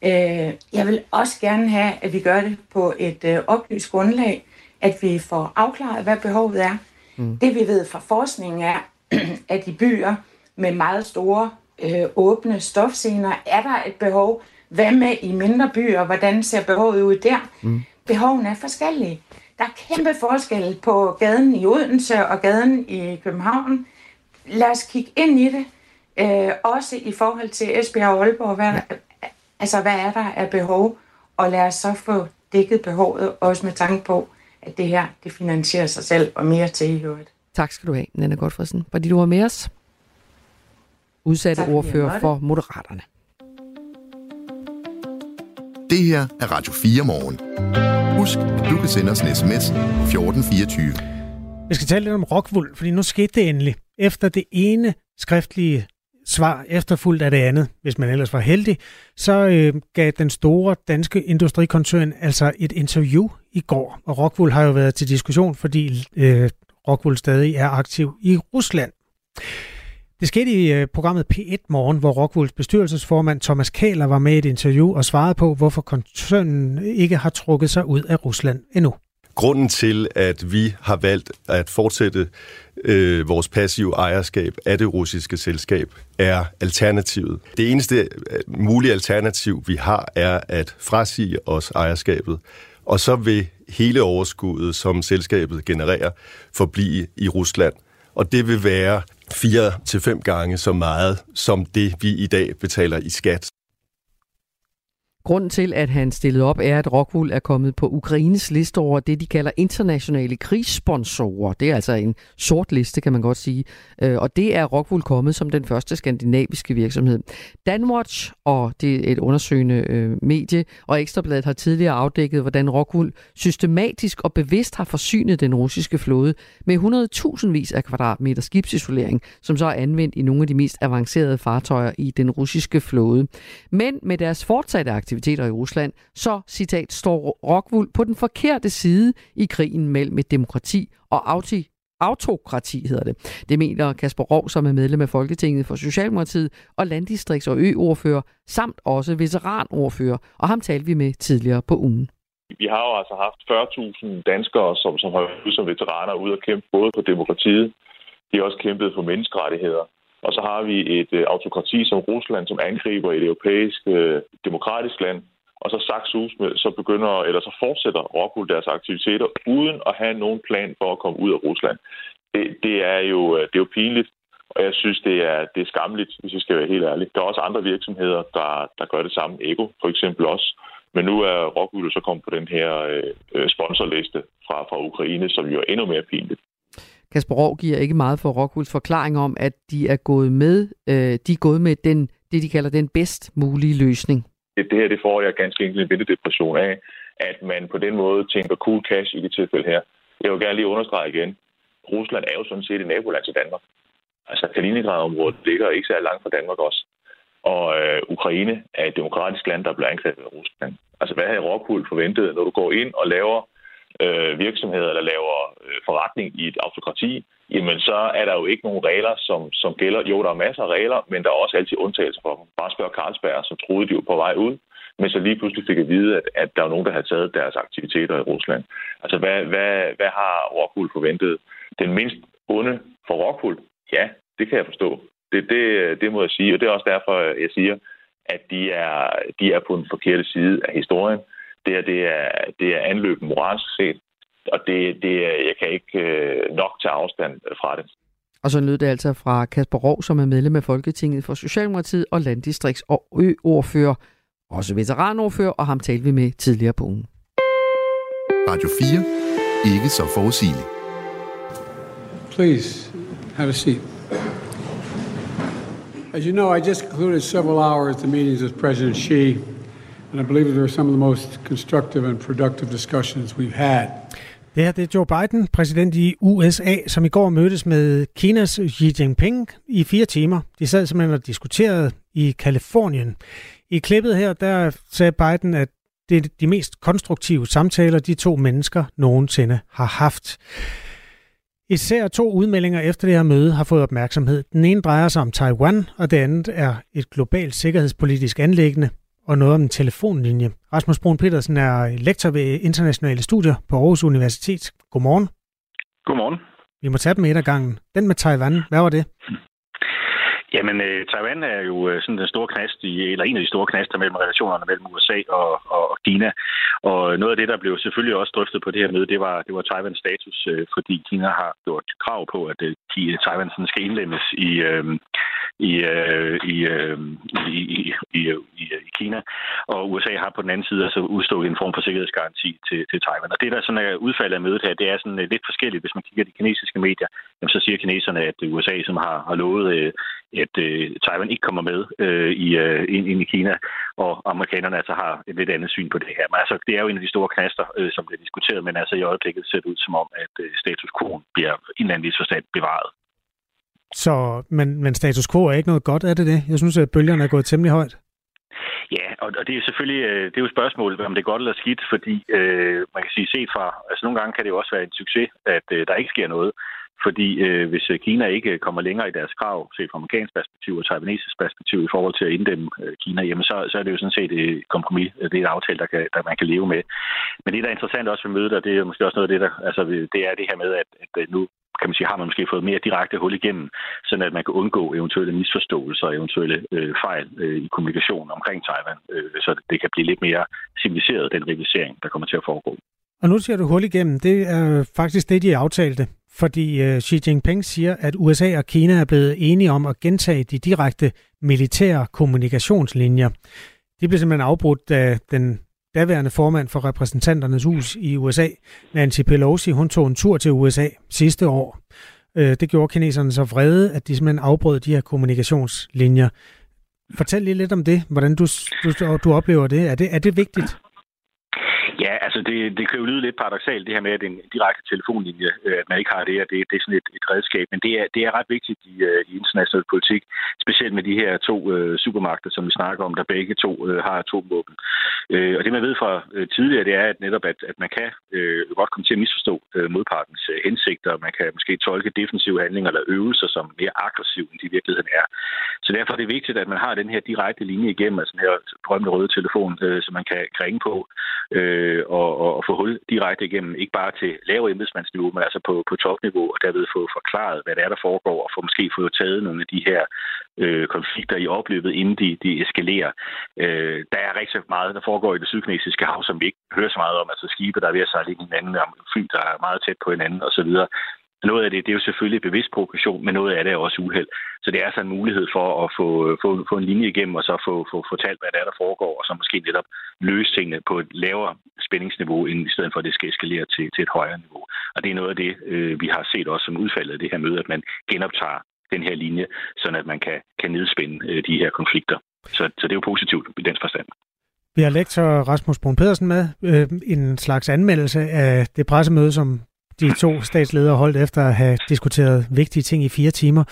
Øh, jeg vil også gerne have, at vi gør det på et øh, oplyst grundlag, at vi får afklaret, hvad behovet er. Mm. Det vi ved fra forskningen er, at i byer med meget store øh, åbne stofscener, er der et behov. Hvad med i mindre byer? Hvordan ser behovet ud der? Mm. Behovene er forskellige. Der er kæmpe forskel på gaden i Odense og gaden i København. Lad os kigge ind i det. Øh, også i forhold til Esbjerg og Aalborg. Hvad, ja. Altså, hvad er der af behov? Og lad os så få dækket behovet, også med tanke på, at det her, det finansierer sig selv og mere til i øvrigt. Tak skal du have, Nana Godfredsen, fordi du var med os udsatte tak, ordfører for Moderaterne. Det her er Radio 4 morgen. Husk, at du kan sende os en sms 1424. Vi skal tale lidt om Rockwool, fordi nu skete det endelig. Efter det ene skriftlige svar efterfulgt af det andet, hvis man ellers var heldig, så øh, gav den store danske industrikoncern altså et interview i går. Og Rockwool har jo været til diskussion, fordi øh, Rockwool stadig er aktiv i Rusland. Det skete i øh, programmet P1 Morgen, hvor Rockwools bestyrelsesformand Thomas Kæler var med i et interview og svarede på, hvorfor koncernen ikke har trukket sig ud af Rusland endnu. Grunden til, at vi har valgt at fortsætte øh, vores passive ejerskab af det russiske selskab, er alternativet. Det eneste øh, mulige alternativ, vi har, er at frasige os ejerskabet, og så vil hele overskuddet, som selskabet genererer, forblive i Rusland. Og det vil være fire til fem gange så meget som det, vi i dag betaler i skat. Grunden til, at han stillede op, er, at Rockwool er kommet på Ukraines liste over det, de kalder internationale krigssponsorer. Det er altså en sort liste, kan man godt sige. Øh, og det er Rockwool kommet som den første skandinaviske virksomhed. Danwatch, og det er et undersøgende øh, medie, og Ekstrabladet har tidligere afdækket, hvordan Rockwool systematisk og bevidst har forsynet den russiske flåde med 100.000 vis af kvadratmeter skibsisolering, som så er anvendt i nogle af de mest avancerede fartøjer i den russiske flåde. Men med deres fortsatte aktiviteter i Rusland, så, citat, står Rockwool på den forkerte side i krigen mellem et demokrati og auti autokrati hedder det. Det mener Kasper Rov, som er medlem af Folketinget for Socialdemokratiet og landdistrikts- og øordfører, samt også veteranordfører, og ham talte vi med tidligere på ugen. Vi har jo altså haft 40.000 danskere, som, som har været som veteraner ude og kæmpe både for demokratiet, de har også kæmpet for menneskerettigheder, og så har vi et øh, autokrati som Rusland, som angriber et europæisk øh, demokratisk land. Og så saksus med, så begynder, eller så fortsætter Rockwool deres aktiviteter uden at have nogen plan for at komme ud af Rusland. Det, det, er, jo, øh, det er jo pinligt, og jeg synes, det er, det er skamligt, hvis jeg skal være helt ærlig. Der er også andre virksomheder, der, der gør det samme. Ego for eksempel også. Men nu er Rockwool så kommet på den her øh, øh, sponsorliste fra, fra Ukraine, som jo er endnu mere pinligt. Kasper Rov giver ikke meget for Rockwools forklaring om, at de er gået med, øh, de er gået med den, det, de kalder den bedst mulige løsning. Det, her det får jeg ganske enkelt en depression af, at man på den måde tænker cool cash i det tilfælde her. Jeg vil gerne lige understrege igen. Rusland er jo sådan set et naboland til Danmark. Altså Kaliningrad-området ligger ikke så langt fra Danmark også. Og øh, Ukraine er et demokratisk land, der bliver angrebet af Rusland. Altså hvad havde Rockwool forventet, når du går ind og laver øh, virksomheder eller laver øh, forretning i et autokrati, jamen så er der jo ikke nogen regler, som, som gælder. Jo, der er masser af regler, men der er også altid undtagelser for dem. Bare spørg Carlsberg, så troede de jo på vej ud, men så lige pludselig fik at vide, at, at der er nogen, der har taget deres aktiviteter i Rusland. Altså, hvad, hvad, hvad har Rockwool forventet? Den mindst onde for Rockwool? Ja, det kan jeg forstå. Det, det, det må jeg sige, og det er også derfor, jeg siger, at de er, de er på den forkerte side af historien. Det her, det er, det er anløb moralsk set, og det, det, jeg kan ikke øh, nok tage afstand fra det. Og så lød det altså fra Kasper Rov, som er medlem af Folketinget for Socialdemokratiet og landdistrikts- og øordfører, også veteranordfører, og ham talte vi med tidligere på ugen. Radio 4. Ikke så forudsigeligt. Please, have a seat. As you know, I just concluded several hours the meetings with President Xi, and I believe that are some of the most constructive and productive discussions we've had. Det her det er Joe Biden, præsident i USA, som i går mødtes med Kinas Xi Jinping i fire timer. De sad simpelthen og diskuterede i Kalifornien. I klippet her, der sagde Biden, at det er de mest konstruktive samtaler, de to mennesker nogensinde har haft. Især to udmeldinger efter det her møde har fået opmærksomhed. Den ene drejer sig om Taiwan, og det andet er et globalt sikkerhedspolitisk anlæggende og noget om en telefonlinje. Rasmus Brun Petersen er lektor ved internationale studier på Aarhus Universitet. Godmorgen. Godmorgen. Vi må tage dem et af gangen. Den med Taiwan, hvad var det? Jamen, øh, Taiwan er jo øh, sådan den store knast, i, eller en af de store knaster mellem relationerne mellem USA og, og, og Kina. Og noget af det, der blev selvfølgelig også drøftet på det her møde, det var, det var Taiwans status, øh, fordi Kina har gjort krav på, at øh, Taiwan sådan skal indlemmes i, øh, i, øh, i, øh, i, i, i, i, Kina. Og USA har på den anden side altså udstået en form for sikkerhedsgaranti til, til Taiwan. Og det, der sådan er udfaldet af mødet her, det er sådan øh, lidt forskelligt. Hvis man kigger de kinesiske medier, jamen, så siger kineserne, at USA som har, har lovet øh, at øh, Taiwan ikke kommer med øh, i, øh, ind, ind i Kina, og amerikanerne altså har et lidt andet syn på det her. Men altså, det er jo en af de store knaster, øh, som bliver diskuteret, men altså i øjeblikket ser det ud som om, at øh, status quo bliver i en eller anden forstand bevaret. Så, men, men status quo er ikke noget godt, er det det? Jeg synes, at bølgerne er gået temmelig højt. Ja, og, og det er jo selvfølgelig øh, det er jo spørgsmålet, om det er godt eller skidt, fordi øh, man kan sige set fra, altså nogle gange kan det jo også være en succes, at øh, der ikke sker noget. Fordi øh, hvis øh, Kina ikke øh, kommer længere i deres krav, set fra amerikansk perspektiv og taiwanesisk perspektiv i forhold til at inddæmme øh, Kina, jamen så, så er det jo sådan set et kompromis. Det er en aftale, der, kan, der man kan leve med. Men det, der er interessant også ved mødet, og det er måske også noget af det, der, altså, det er det her med, at, at nu kan man sige, har man måske fået mere direkte hul igennem, sådan at man kan undgå eventuelle misforståelser og eventuelle øh, fejl øh, i kommunikationen omkring Taiwan, øh, så det kan blive lidt mere civiliseret, den rivalisering, der kommer til at foregå. Og nu siger du hul igennem. Det er faktisk det, de aftalte. Fordi øh, Xi Jinping siger, at USA og Kina er blevet enige om at gentage de direkte militære kommunikationslinjer. De blev simpelthen afbrudt, da den daværende formand for repræsentanternes hus i USA, Nancy Pelosi, hun tog en tur til USA sidste år. Øh, det gjorde kineserne så vrede, at de simpelthen afbrød de her kommunikationslinjer. Fortæl lige lidt om det, hvordan du, du, du oplever det. Er, det. er det vigtigt? Ja, altså det, det kan jo lyde lidt paradoxalt, det her med, at en direkte telefonlinje, øh, at man ikke har det, og det, det er sådan et, et redskab. Men det er, det er ret vigtigt i, øh, i international politik, specielt med de her to øh, supermagter, som vi snakker om, der begge to øh, har atomvåben. Øh, og det man ved fra øh, tidligere, det er at netop, at, at man kan øh, godt komme til at misforstå øh, modpartens øh, hensigter. Man kan måske tolke defensive handlinger eller øvelser som mere aggressive, end de i virkeligheden er. Så derfor er det vigtigt, at man har den her direkte linje igennem, altså den her berømte røde telefon, øh, som man kan ringe på. Øh, og, og, og få hul direkte igennem, ikke bare til lave embedsmandsniveau, men altså på, på topniveau, og derved få forklaret, hvad det er, der foregår, og få måske få taget nogle af de her øh, konflikter i opløbet, inden de, de eskalerer. Øh, der er rigtig meget, der foregår i det sydkinesiske hav, som vi ikke hører så meget om, altså skibe, der er ved at sejle ind i hinanden, om fly, der er meget tæt på hinanden osv. Noget af det, det er jo selvfølgelig bevidst provokation, men noget af det er også uheld. Så det er altså en mulighed for at få, få, få en linje igennem, og så få, få fortalt, hvad der er, der foregår, og så måske netop løse tingene på et lavere spændingsniveau, end i stedet for, at det skal eskalere til, til et højere niveau. Og det er noget af det, øh, vi har set også som udfaldet af det her møde, at man genoptager den her linje, sådan at man kan, kan nedspænde øh, de her konflikter. Så, så det er jo positivt i den forstand. Vi har lektor Rasmus Brun Pedersen med. Øh, en slags anmeldelse af det pressemøde, som de to statsledere holdt efter at have diskuteret vigtige ting i fire timer.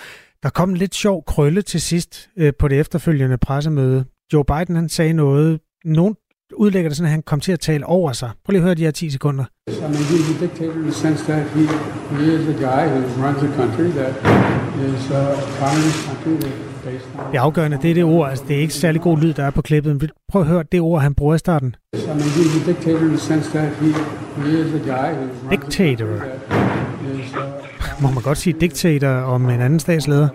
Der kom en lidt sjov krølle til sidst øh, på det efterfølgende pressemøde. Joe Biden han sagde noget, nogen udlægger det sådan, at han kom til at tale over sig. Prøv lige at høre de her 10 sekunder. I mean, he's a dictator in the sense that he, he is a guy who runs a country that is uh, a communist country that det afgørende, det er det ord. Altså, det er ikke særlig god lyd, der er på klippet. Men prøv at høre det ord, han bruger i starten. Dictator Må man godt sige diktator om en anden statsleder?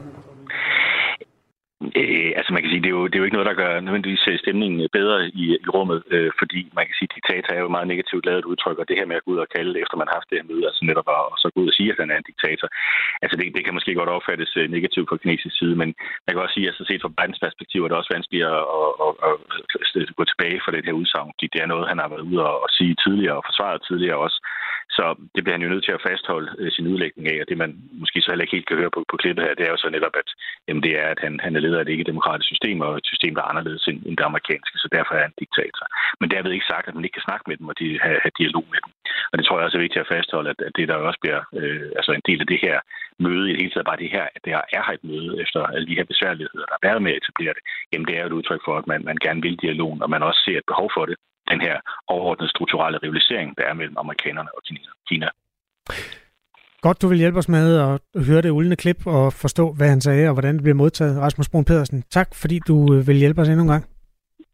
Øh, altså man kan sige, det er, jo, det er jo ikke noget, der gør nødvendigvis øh, stemningen øh, bedre i, i rummet, øh, fordi man kan sige, at diktator er jo meget negativt lavet udtryk, og det her med at gå ud og kalde, efter man har haft det her møde, altså netop at og så gå ud og sige, at han er en diktator, altså det, det kan måske godt opfattes øh, negativt fra kinesisk side, men man kan også sige, at altså set fra Bidens perspektiv er det også vanskeligt at, at, at, at, at gå tilbage fra det her udsagn, fordi det er noget, han har været ude og, og sige tidligere og forsvaret tidligere også. Så det bliver han jo nødt til at fastholde øh, sin udlægning af, og det man måske så heller ikke helt kan høre på, på klippet her, det er jo så netop, at jamen, det er, at han, han er leder af et ikke-demokratisk system, og et system, der er anderledes end, end det amerikanske, så derfor er han diktator. Men derved ikke sagt, at man ikke kan snakke med dem og de, have, have dialog med dem. Og det tror jeg også er vigtigt at fastholde, at, at det der også bliver øh, altså en del af det her møde, i det hele taget bare det her, at det er her et møde efter alle de her besværligheder, der har været med at etablere det, jamen det er jo et udtryk for, at man, man gerne vil dialogen, og man også ser et behov for det, den her overordnede strukturelle rivalisering, der er mellem amerikanerne og Kina. Godt, du vil hjælpe os med at høre det uldende klip og forstå, hvad han sagde og hvordan det bliver modtaget. Rasmus Brun Pedersen, tak fordi du øh, vil hjælpe os endnu en gang.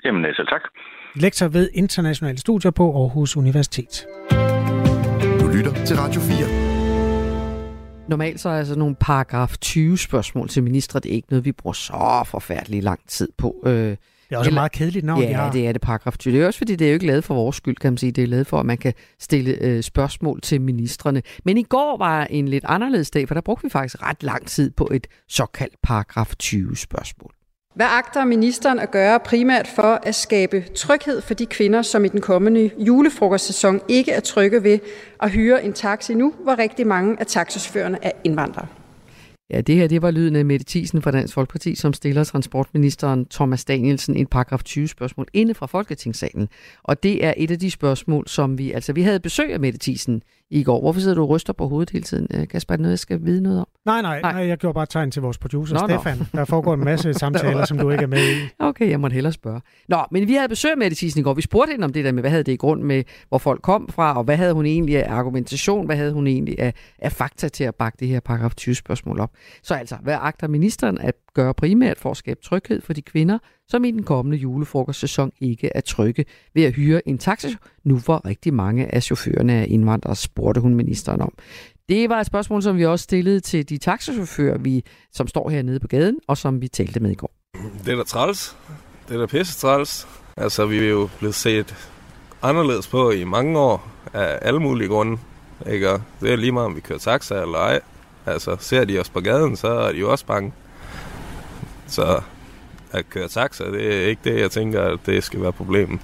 Jamen selv tak. Lektor ved internationale studier på Aarhus Universitet. Du lytter til Radio 4. Normalt så er altså nogle paragraf 20 spørgsmål til ministre. Det er ikke noget, vi bruger så forfærdelig lang tid på. Øh, det er også Eller, et meget kedeligt navn, ja, de har. det er det, paragraf 20. Det er også fordi, det er jo ikke lavet for vores skyld, kan man sige. Det er lavet for, at man kan stille øh, spørgsmål til ministerne. Men i går var en lidt anderledes dag, for der brugte vi faktisk ret lang tid på et såkaldt paragraf 20 spørgsmål. Hvad agter ministeren at gøre primært for at skabe tryghed for de kvinder, som i den kommende julefrokostsæson ikke er trygge ved at hyre en taxi nu, hvor rigtig mange af taxichaufførerne er indvandrere? Ja, det her det var lyden af Mette Thiesen fra Dansk Folkeparti, som stiller transportministeren Thomas Danielsen en paragraf 20 spørgsmål inde fra Folketingssalen. Og det er et af de spørgsmål, som vi... Altså, vi havde besøg af Mette Thiesen i går. Hvorfor sidder du og ryster på hovedet hele tiden? Øh, Kasper, er det noget, jeg skal vide noget om? Nej, nej, nej. jeg gjorde bare tegn til vores producer, nå, Stefan. Nå. Der foregår en masse samtaler, som du ikke er med i. Okay, jeg må hellere spørge. Nå, men vi havde besøg med Thiesen i går. Vi spurgte hende om det der med, hvad havde det i grund med, hvor folk kom fra, og hvad havde hun egentlig af argumentation, hvad havde hun egentlig af, af fakta til at bakke det her paragraf 20 spørgsmål op. Så altså, hvad agter ministeren at gøre primært for at skabe tryghed for de kvinder, som i den kommende julefrokostsæson ikke er trygge ved at hyre en taxa, nu hvor rigtig mange af chaufførerne er indvandrere, spurgte hun ministeren om. Det var et spørgsmål, som vi også stillede til de taxachauffører, vi, som står hernede på gaden, og som vi talte med i går. Det er da træls. Det er da pisse træls. Altså, vi er jo blevet set anderledes på i mange år af alle mulige grunde. Ikke? det er lige meget, om vi kører taxa eller ej. Altså, ser de os på gaden, så er de jo også bange. Så at køre taxa, det er ikke det, jeg tænker, at det skal være problemet.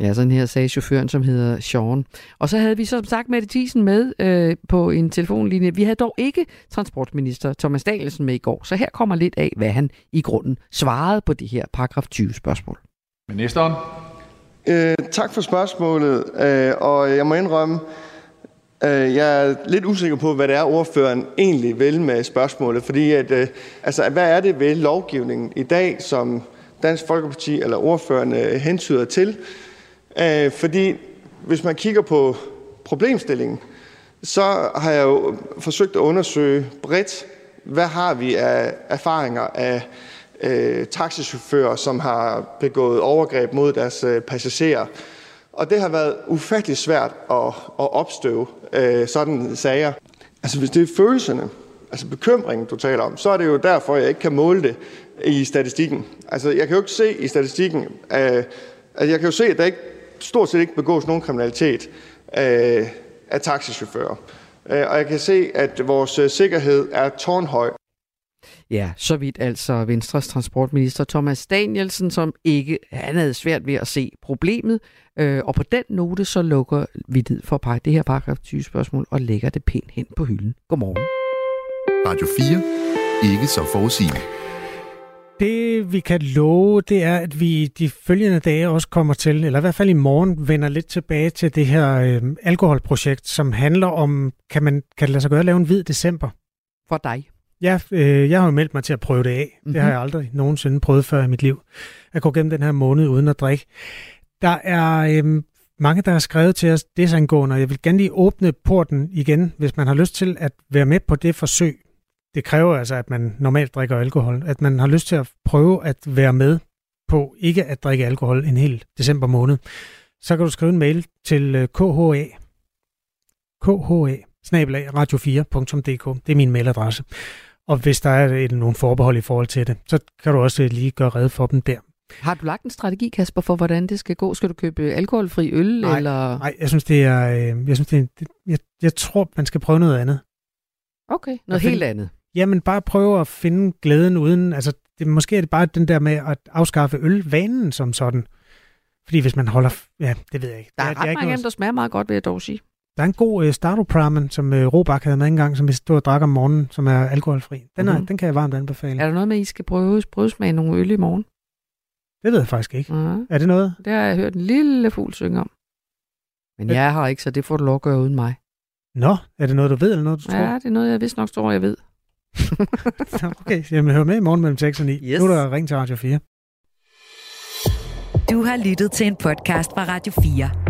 Ja, sådan her sagde chaufføren, som hedder Sean. Og så havde vi som sagt Mette Thiesen med øh, på en telefonlinje. Vi havde dog ikke transportminister Thomas Danielsen med i går, så her kommer lidt af, hvad han i grunden svarede på det her paragraf 20 spørgsmål. Ministeren? Øh, tak for spørgsmålet, øh, og jeg må indrømme, Øh, jeg er lidt usikker på, hvad det er, ordføreren egentlig vil med spørgsmålet. Fordi at, øh, altså, hvad er det ved lovgivningen i dag, som Dansk Folkeparti eller ordføreren hentyder til? Øh, fordi hvis man kigger på problemstillingen, så har jeg jo forsøgt at undersøge bredt, hvad har vi af erfaringer af øh, taxichauffører, som har begået overgreb mod deres passagerer. Og det har været ufattelig svært at, at opstøve øh, sådan sager. Altså hvis det er følelserne, altså bekymringen, du taler om, så er det jo derfor, jeg ikke kan måle det i statistikken. Altså jeg kan jo ikke se i statistikken, øh, altså jeg kan jo se, at der ikke, stort set ikke begås nogen kriminalitet øh, af taxichauffører. Øh, og jeg kan se, at vores øh, sikkerhed er tårnhøj. Ja, så vidt altså Venstres transportminister Thomas Danielsen, som ikke han havde svært ved at se problemet. Øh, og på den note, så lukker vi det for at det her paragraf 20 spørgsmål og lægger det pænt hen på hylden. Godmorgen. Radio 4. Ikke så forudsigende. Det vi kan love, det er, at vi de følgende dage også kommer til, eller i hvert fald i morgen, vender lidt tilbage til det her øh, alkoholprojekt, som handler om, kan, man, kan det lade sig gøre at lave en hvid december? For dig? Ja, øh, jeg har jo meldt mig til at prøve det af. Mm-hmm. Det har mhm. jeg aldrig nogensinde prøvet før i mit liv. At gå gennem den her måned uden at drikke. Der er øh, mange, der har skrevet til os desangående, og jeg vil gerne lige åbne porten igen, hvis man har lyst til at være med på det forsøg. Det kræver altså, at man normalt drikker alkohol. At man har lyst til at prøve at være med på ikke at drikke alkohol en hel december måned. Så kan du skrive en mail til KHA. KHA, radio4.dk. Det er min mailadresse. Og hvis der er et, nogle forbehold i forhold til det, så kan du også lige gøre red for dem der. Har du lagt en strategi, Kasper, for hvordan det skal gå? Skal du købe alkoholfri øl? Nej, eller? nej jeg synes, det er... Øh, jeg, synes, det er jeg, jeg tror, man skal prøve noget andet. Okay, noget helt andet. Jamen, bare prøve at finde glæden uden... Altså, det, måske er det bare den der med at afskaffe ølvanen som sådan. Fordi hvis man holder... Ja, det ved jeg ikke. Der er, det ret ikke mange af dem, der smager meget godt, vil jeg dog sige. Der er en god øh, Stardopramen, som øh, Robak havde med engang, som vi stod og drak om morgenen, som er alkoholfri. Den, er, Mhm. den kan jeg varmt anbefale. Er der noget med, at I skal prøve prøvesmage nogle øl i morgen? Det ved jeg faktisk ikke. Uh-huh. Er det noget? Det har jeg hørt en lille fugl synge om. Men jeg har ikke, så det får du lov at gøre uden mig. Nå, er det noget, du ved, eller noget, du Ja, det er noget, jeg vist nok tror, jeg ved. tror? Okay, jamen hør med i morgen mellem 6 og 9. Yes. Nu er der ring til Radio 4. Du har lyttet til en podcast fra Radio 4.